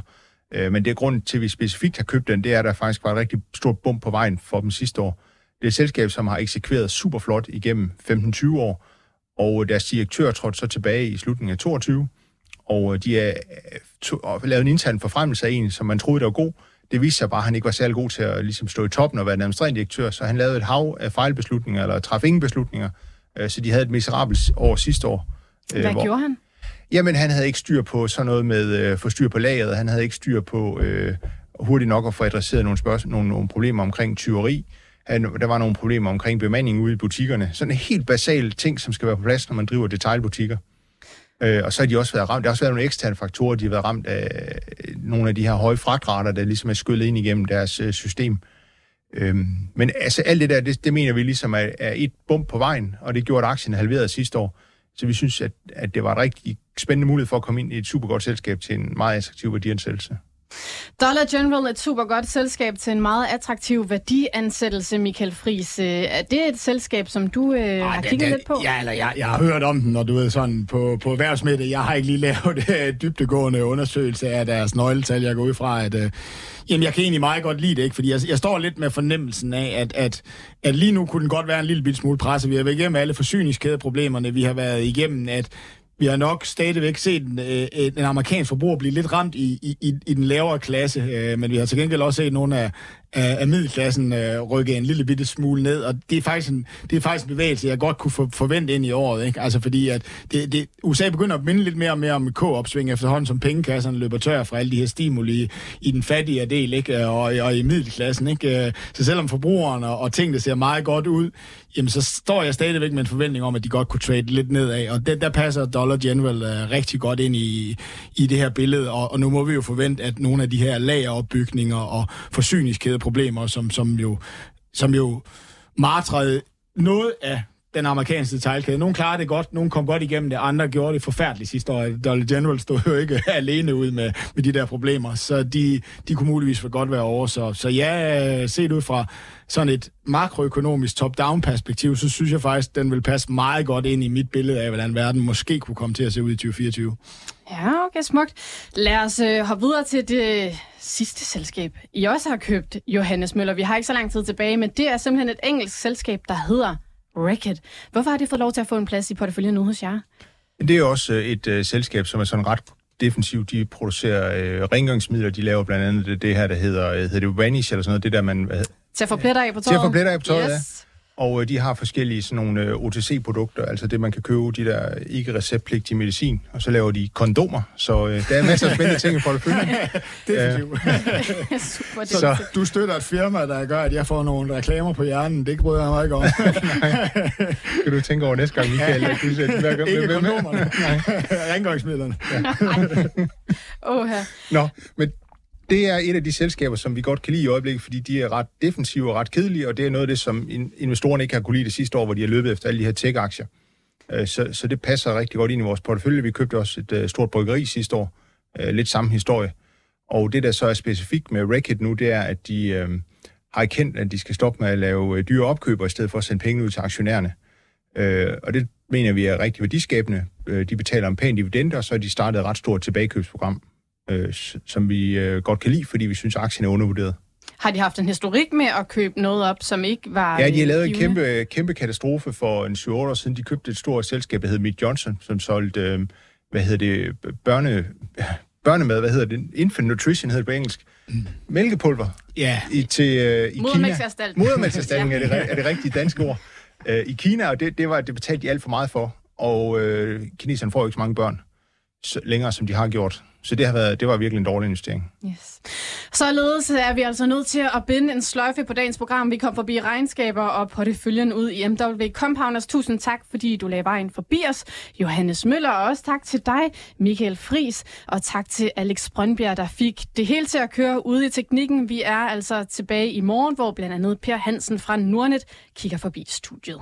Øh, men det er grunden til, at vi specifikt har købt den, det er, at der faktisk var et rigtig stort bump på vejen for dem sidste år. Det er et selskab, som har eksekveret super flot igennem 15-20 år, og øh, deres direktør trådte så tilbage i slutningen af 22, og øh, de øh, har lavet en intern forfremmelse af en, som man troede, der var god. Det viste sig bare, at han ikke var særlig god til at ligesom, stå i toppen og være administrerende direktør, så han lavede et hav af fejlbeslutninger, eller træffede ingen beslutninger, øh, så de havde et miserabelt år sidste år. Øh, Hvad hvor, gjorde han? Jamen, han havde ikke styr på sådan noget med øh, få styr på lageret, han havde ikke styr på øh, hurtigt nok at få adresseret nogle, spørgsmål, nogle, nogle problemer omkring tyveri, der var nogle problemer omkring bemanding ude i butikkerne. Sådan en helt basal ting, som skal være på plads, når man driver detailbutikker. Øh, og så har de også været ramt, der har også været nogle eksterne faktorer, de har været ramt af øh, nogle af de her høje fragtrater, der ligesom er skyllet ind igennem deres øh, system. Øhm, men altså alt det der, det, det mener vi ligesom er, er et bump på vejen, og det gjorde, at aktien halverede sidste år. Så vi synes, at, at det var en rigtig spændende mulighed for at komme ind i et super godt selskab til en meget attraktiv værdiansættelse. Dollar General er et super godt selskab til en meget attraktiv værdiansættelse, Michael Friis. Øh, er det et selskab, som du øh, Arh, har kigget det, lidt på? Ja, eller jeg, jeg har hørt om den, når du er sådan på, på erhvervsmiddag. Jeg har ikke lige lavet øh, dybtegående undersøgelse af deres nøgletal. Jeg går ud fra, at øh, jamen, jeg kan egentlig meget godt lide det, ikke? fordi jeg, jeg står lidt med fornemmelsen af, at, at, at lige nu kunne den godt være en lille smule presse. Vi har været igennem alle forsyningskædeproblemerne, vi har været igennem, at vi har nok stadigvæk set øh, en, en amerikansk forbruger blive lidt ramt i, i, i den lavere klasse, øh, men vi har til gengæld også set nogle af, af, af middelklassen øh, rykke en lille bitte smule ned, og det er faktisk en, det er faktisk en bevægelse, jeg godt kunne for, forvente ind i året. Ikke? Altså fordi, at det, det, USA begynder at minde lidt mere og mere om K-opsving efterhånden, som pengekasserne løber tør fra alle de her stimuli i den fattige del, ikke? Øh, og, og i middelklassen. Ikke? Øh, så selvom forbrugerne og tingene ser meget godt ud, jamen så står jeg stadigvæk med en forventning om, at de godt kunne trade lidt nedad, og det, der passer Dollar General øh, rigtig godt ind i, i det her billede, og, og nu må vi jo forvente, at nogle af de her lageropbygninger og forsyningskæder problemer, som, som jo, som jo martrede noget af den amerikanske detaljkæde. Nogle klarede det godt, nogle kom godt igennem det, andre gjorde det forfærdeligt sidste år. Dollar General stod jo ikke alene ud med, med de der problemer, så de, de kunne muligvis for godt være over. Så, så ja, set ud fra sådan et makroøkonomisk top-down perspektiv, så synes jeg faktisk, den vil passe meget godt ind i mit billede af, hvordan verden måske kunne komme til at se ud i 2024. Ja, okay, smukt. Lad os øh, hoppe videre til det øh, sidste selskab. I også har købt Johannes Møller. Vi har ikke så lang tid tilbage, men det er simpelthen et engelsk selskab, der hedder Reckitt. Hvorfor har det fået lov til at få en plads i porteføljen nu hos jer? Det er også øh, et uh, selskab, som er sådan ret defensivt. De producerer uh, rengøringsmidler. De laver blandt andet det, det her, der hedder, hedder det Vanish, eller sådan noget. Det der, man... Til at få pletter af på tøjet? Til at få pletter af på tøjet, yes. ja. Og øh, de har forskellige sådan nogle øh, OTC-produkter, altså det, man kan købe, de der ikke receptpligtige medicin, og så laver de kondomer, så øh, der er masser af spændende ting i porteføljen. det er øh, Super, så, så du støtter et firma, der gør, at jeg får nogle reklamer på hjernen, det bryder jeg mig ikke om. Nej. Kan du tænke over næste gang, Michael? Ja. Du siger, hvad, ikke kondomerne. Rengøringsmidlerne. Ja. Nå, men det er et af de selskaber, som vi godt kan lide i øjeblikket, fordi de er ret defensive og ret kedelige, og det er noget af det, som investorerne ikke har kunne lide det sidste år, hvor de har løbet efter alle de her tech-aktier. Øh, så, så det passer rigtig godt ind i vores portefølje. Vi købte også et øh, stort bryggeri sidste år. Øh, lidt samme historie. Og det, der så er specifikt med Reckitt nu, det er, at de øh, har erkendt, at de skal stoppe med at lave dyre opkøber, i stedet for at sende penge ud til aktionærerne. Øh, og det mener vi er rigtig værdiskabende. De betaler en pæn dividende, og så har de startet et ret stort tilbagekøbsprogram øh, som vi øh, godt kan lide, fordi vi synes, at aktien er undervurderet. Har de haft en historik med at købe noget op, som ikke var Ja, de har lavet en kæmpe, kæmpe katastrofe for en 7 år siden. De købte et stort selskab, der hed Mead Johnson, som solgte, øh, hvad hedder det, børne, børnemad, hvad hedder det, infant nutrition hedder det på engelsk. Mælkepulver. Ja. I, til, øh, i Kina. Modermælksanstalten. er, det, er det rigtige danske ord. Øh, I Kina, og det, det, var, det betalte de alt for meget for. Og øh, kineserne får jo ikke så mange børn så, længere, som de har gjort så det, har været, det var virkelig en dårlig investering. Yes. Således er vi altså nødt til at binde en sløjfe på dagens program. Vi kom forbi regnskaber og på det følgende ud i MW Compounders. Tusind tak, fordi du lagde vejen forbi os. Johannes Møller, og også tak til dig, Michael Fris, og tak til Alex Brøndbjerg, der fik det hele til at køre ude i teknikken. Vi er altså tilbage i morgen, hvor blandt andet Per Hansen fra Nordnet kigger forbi studiet.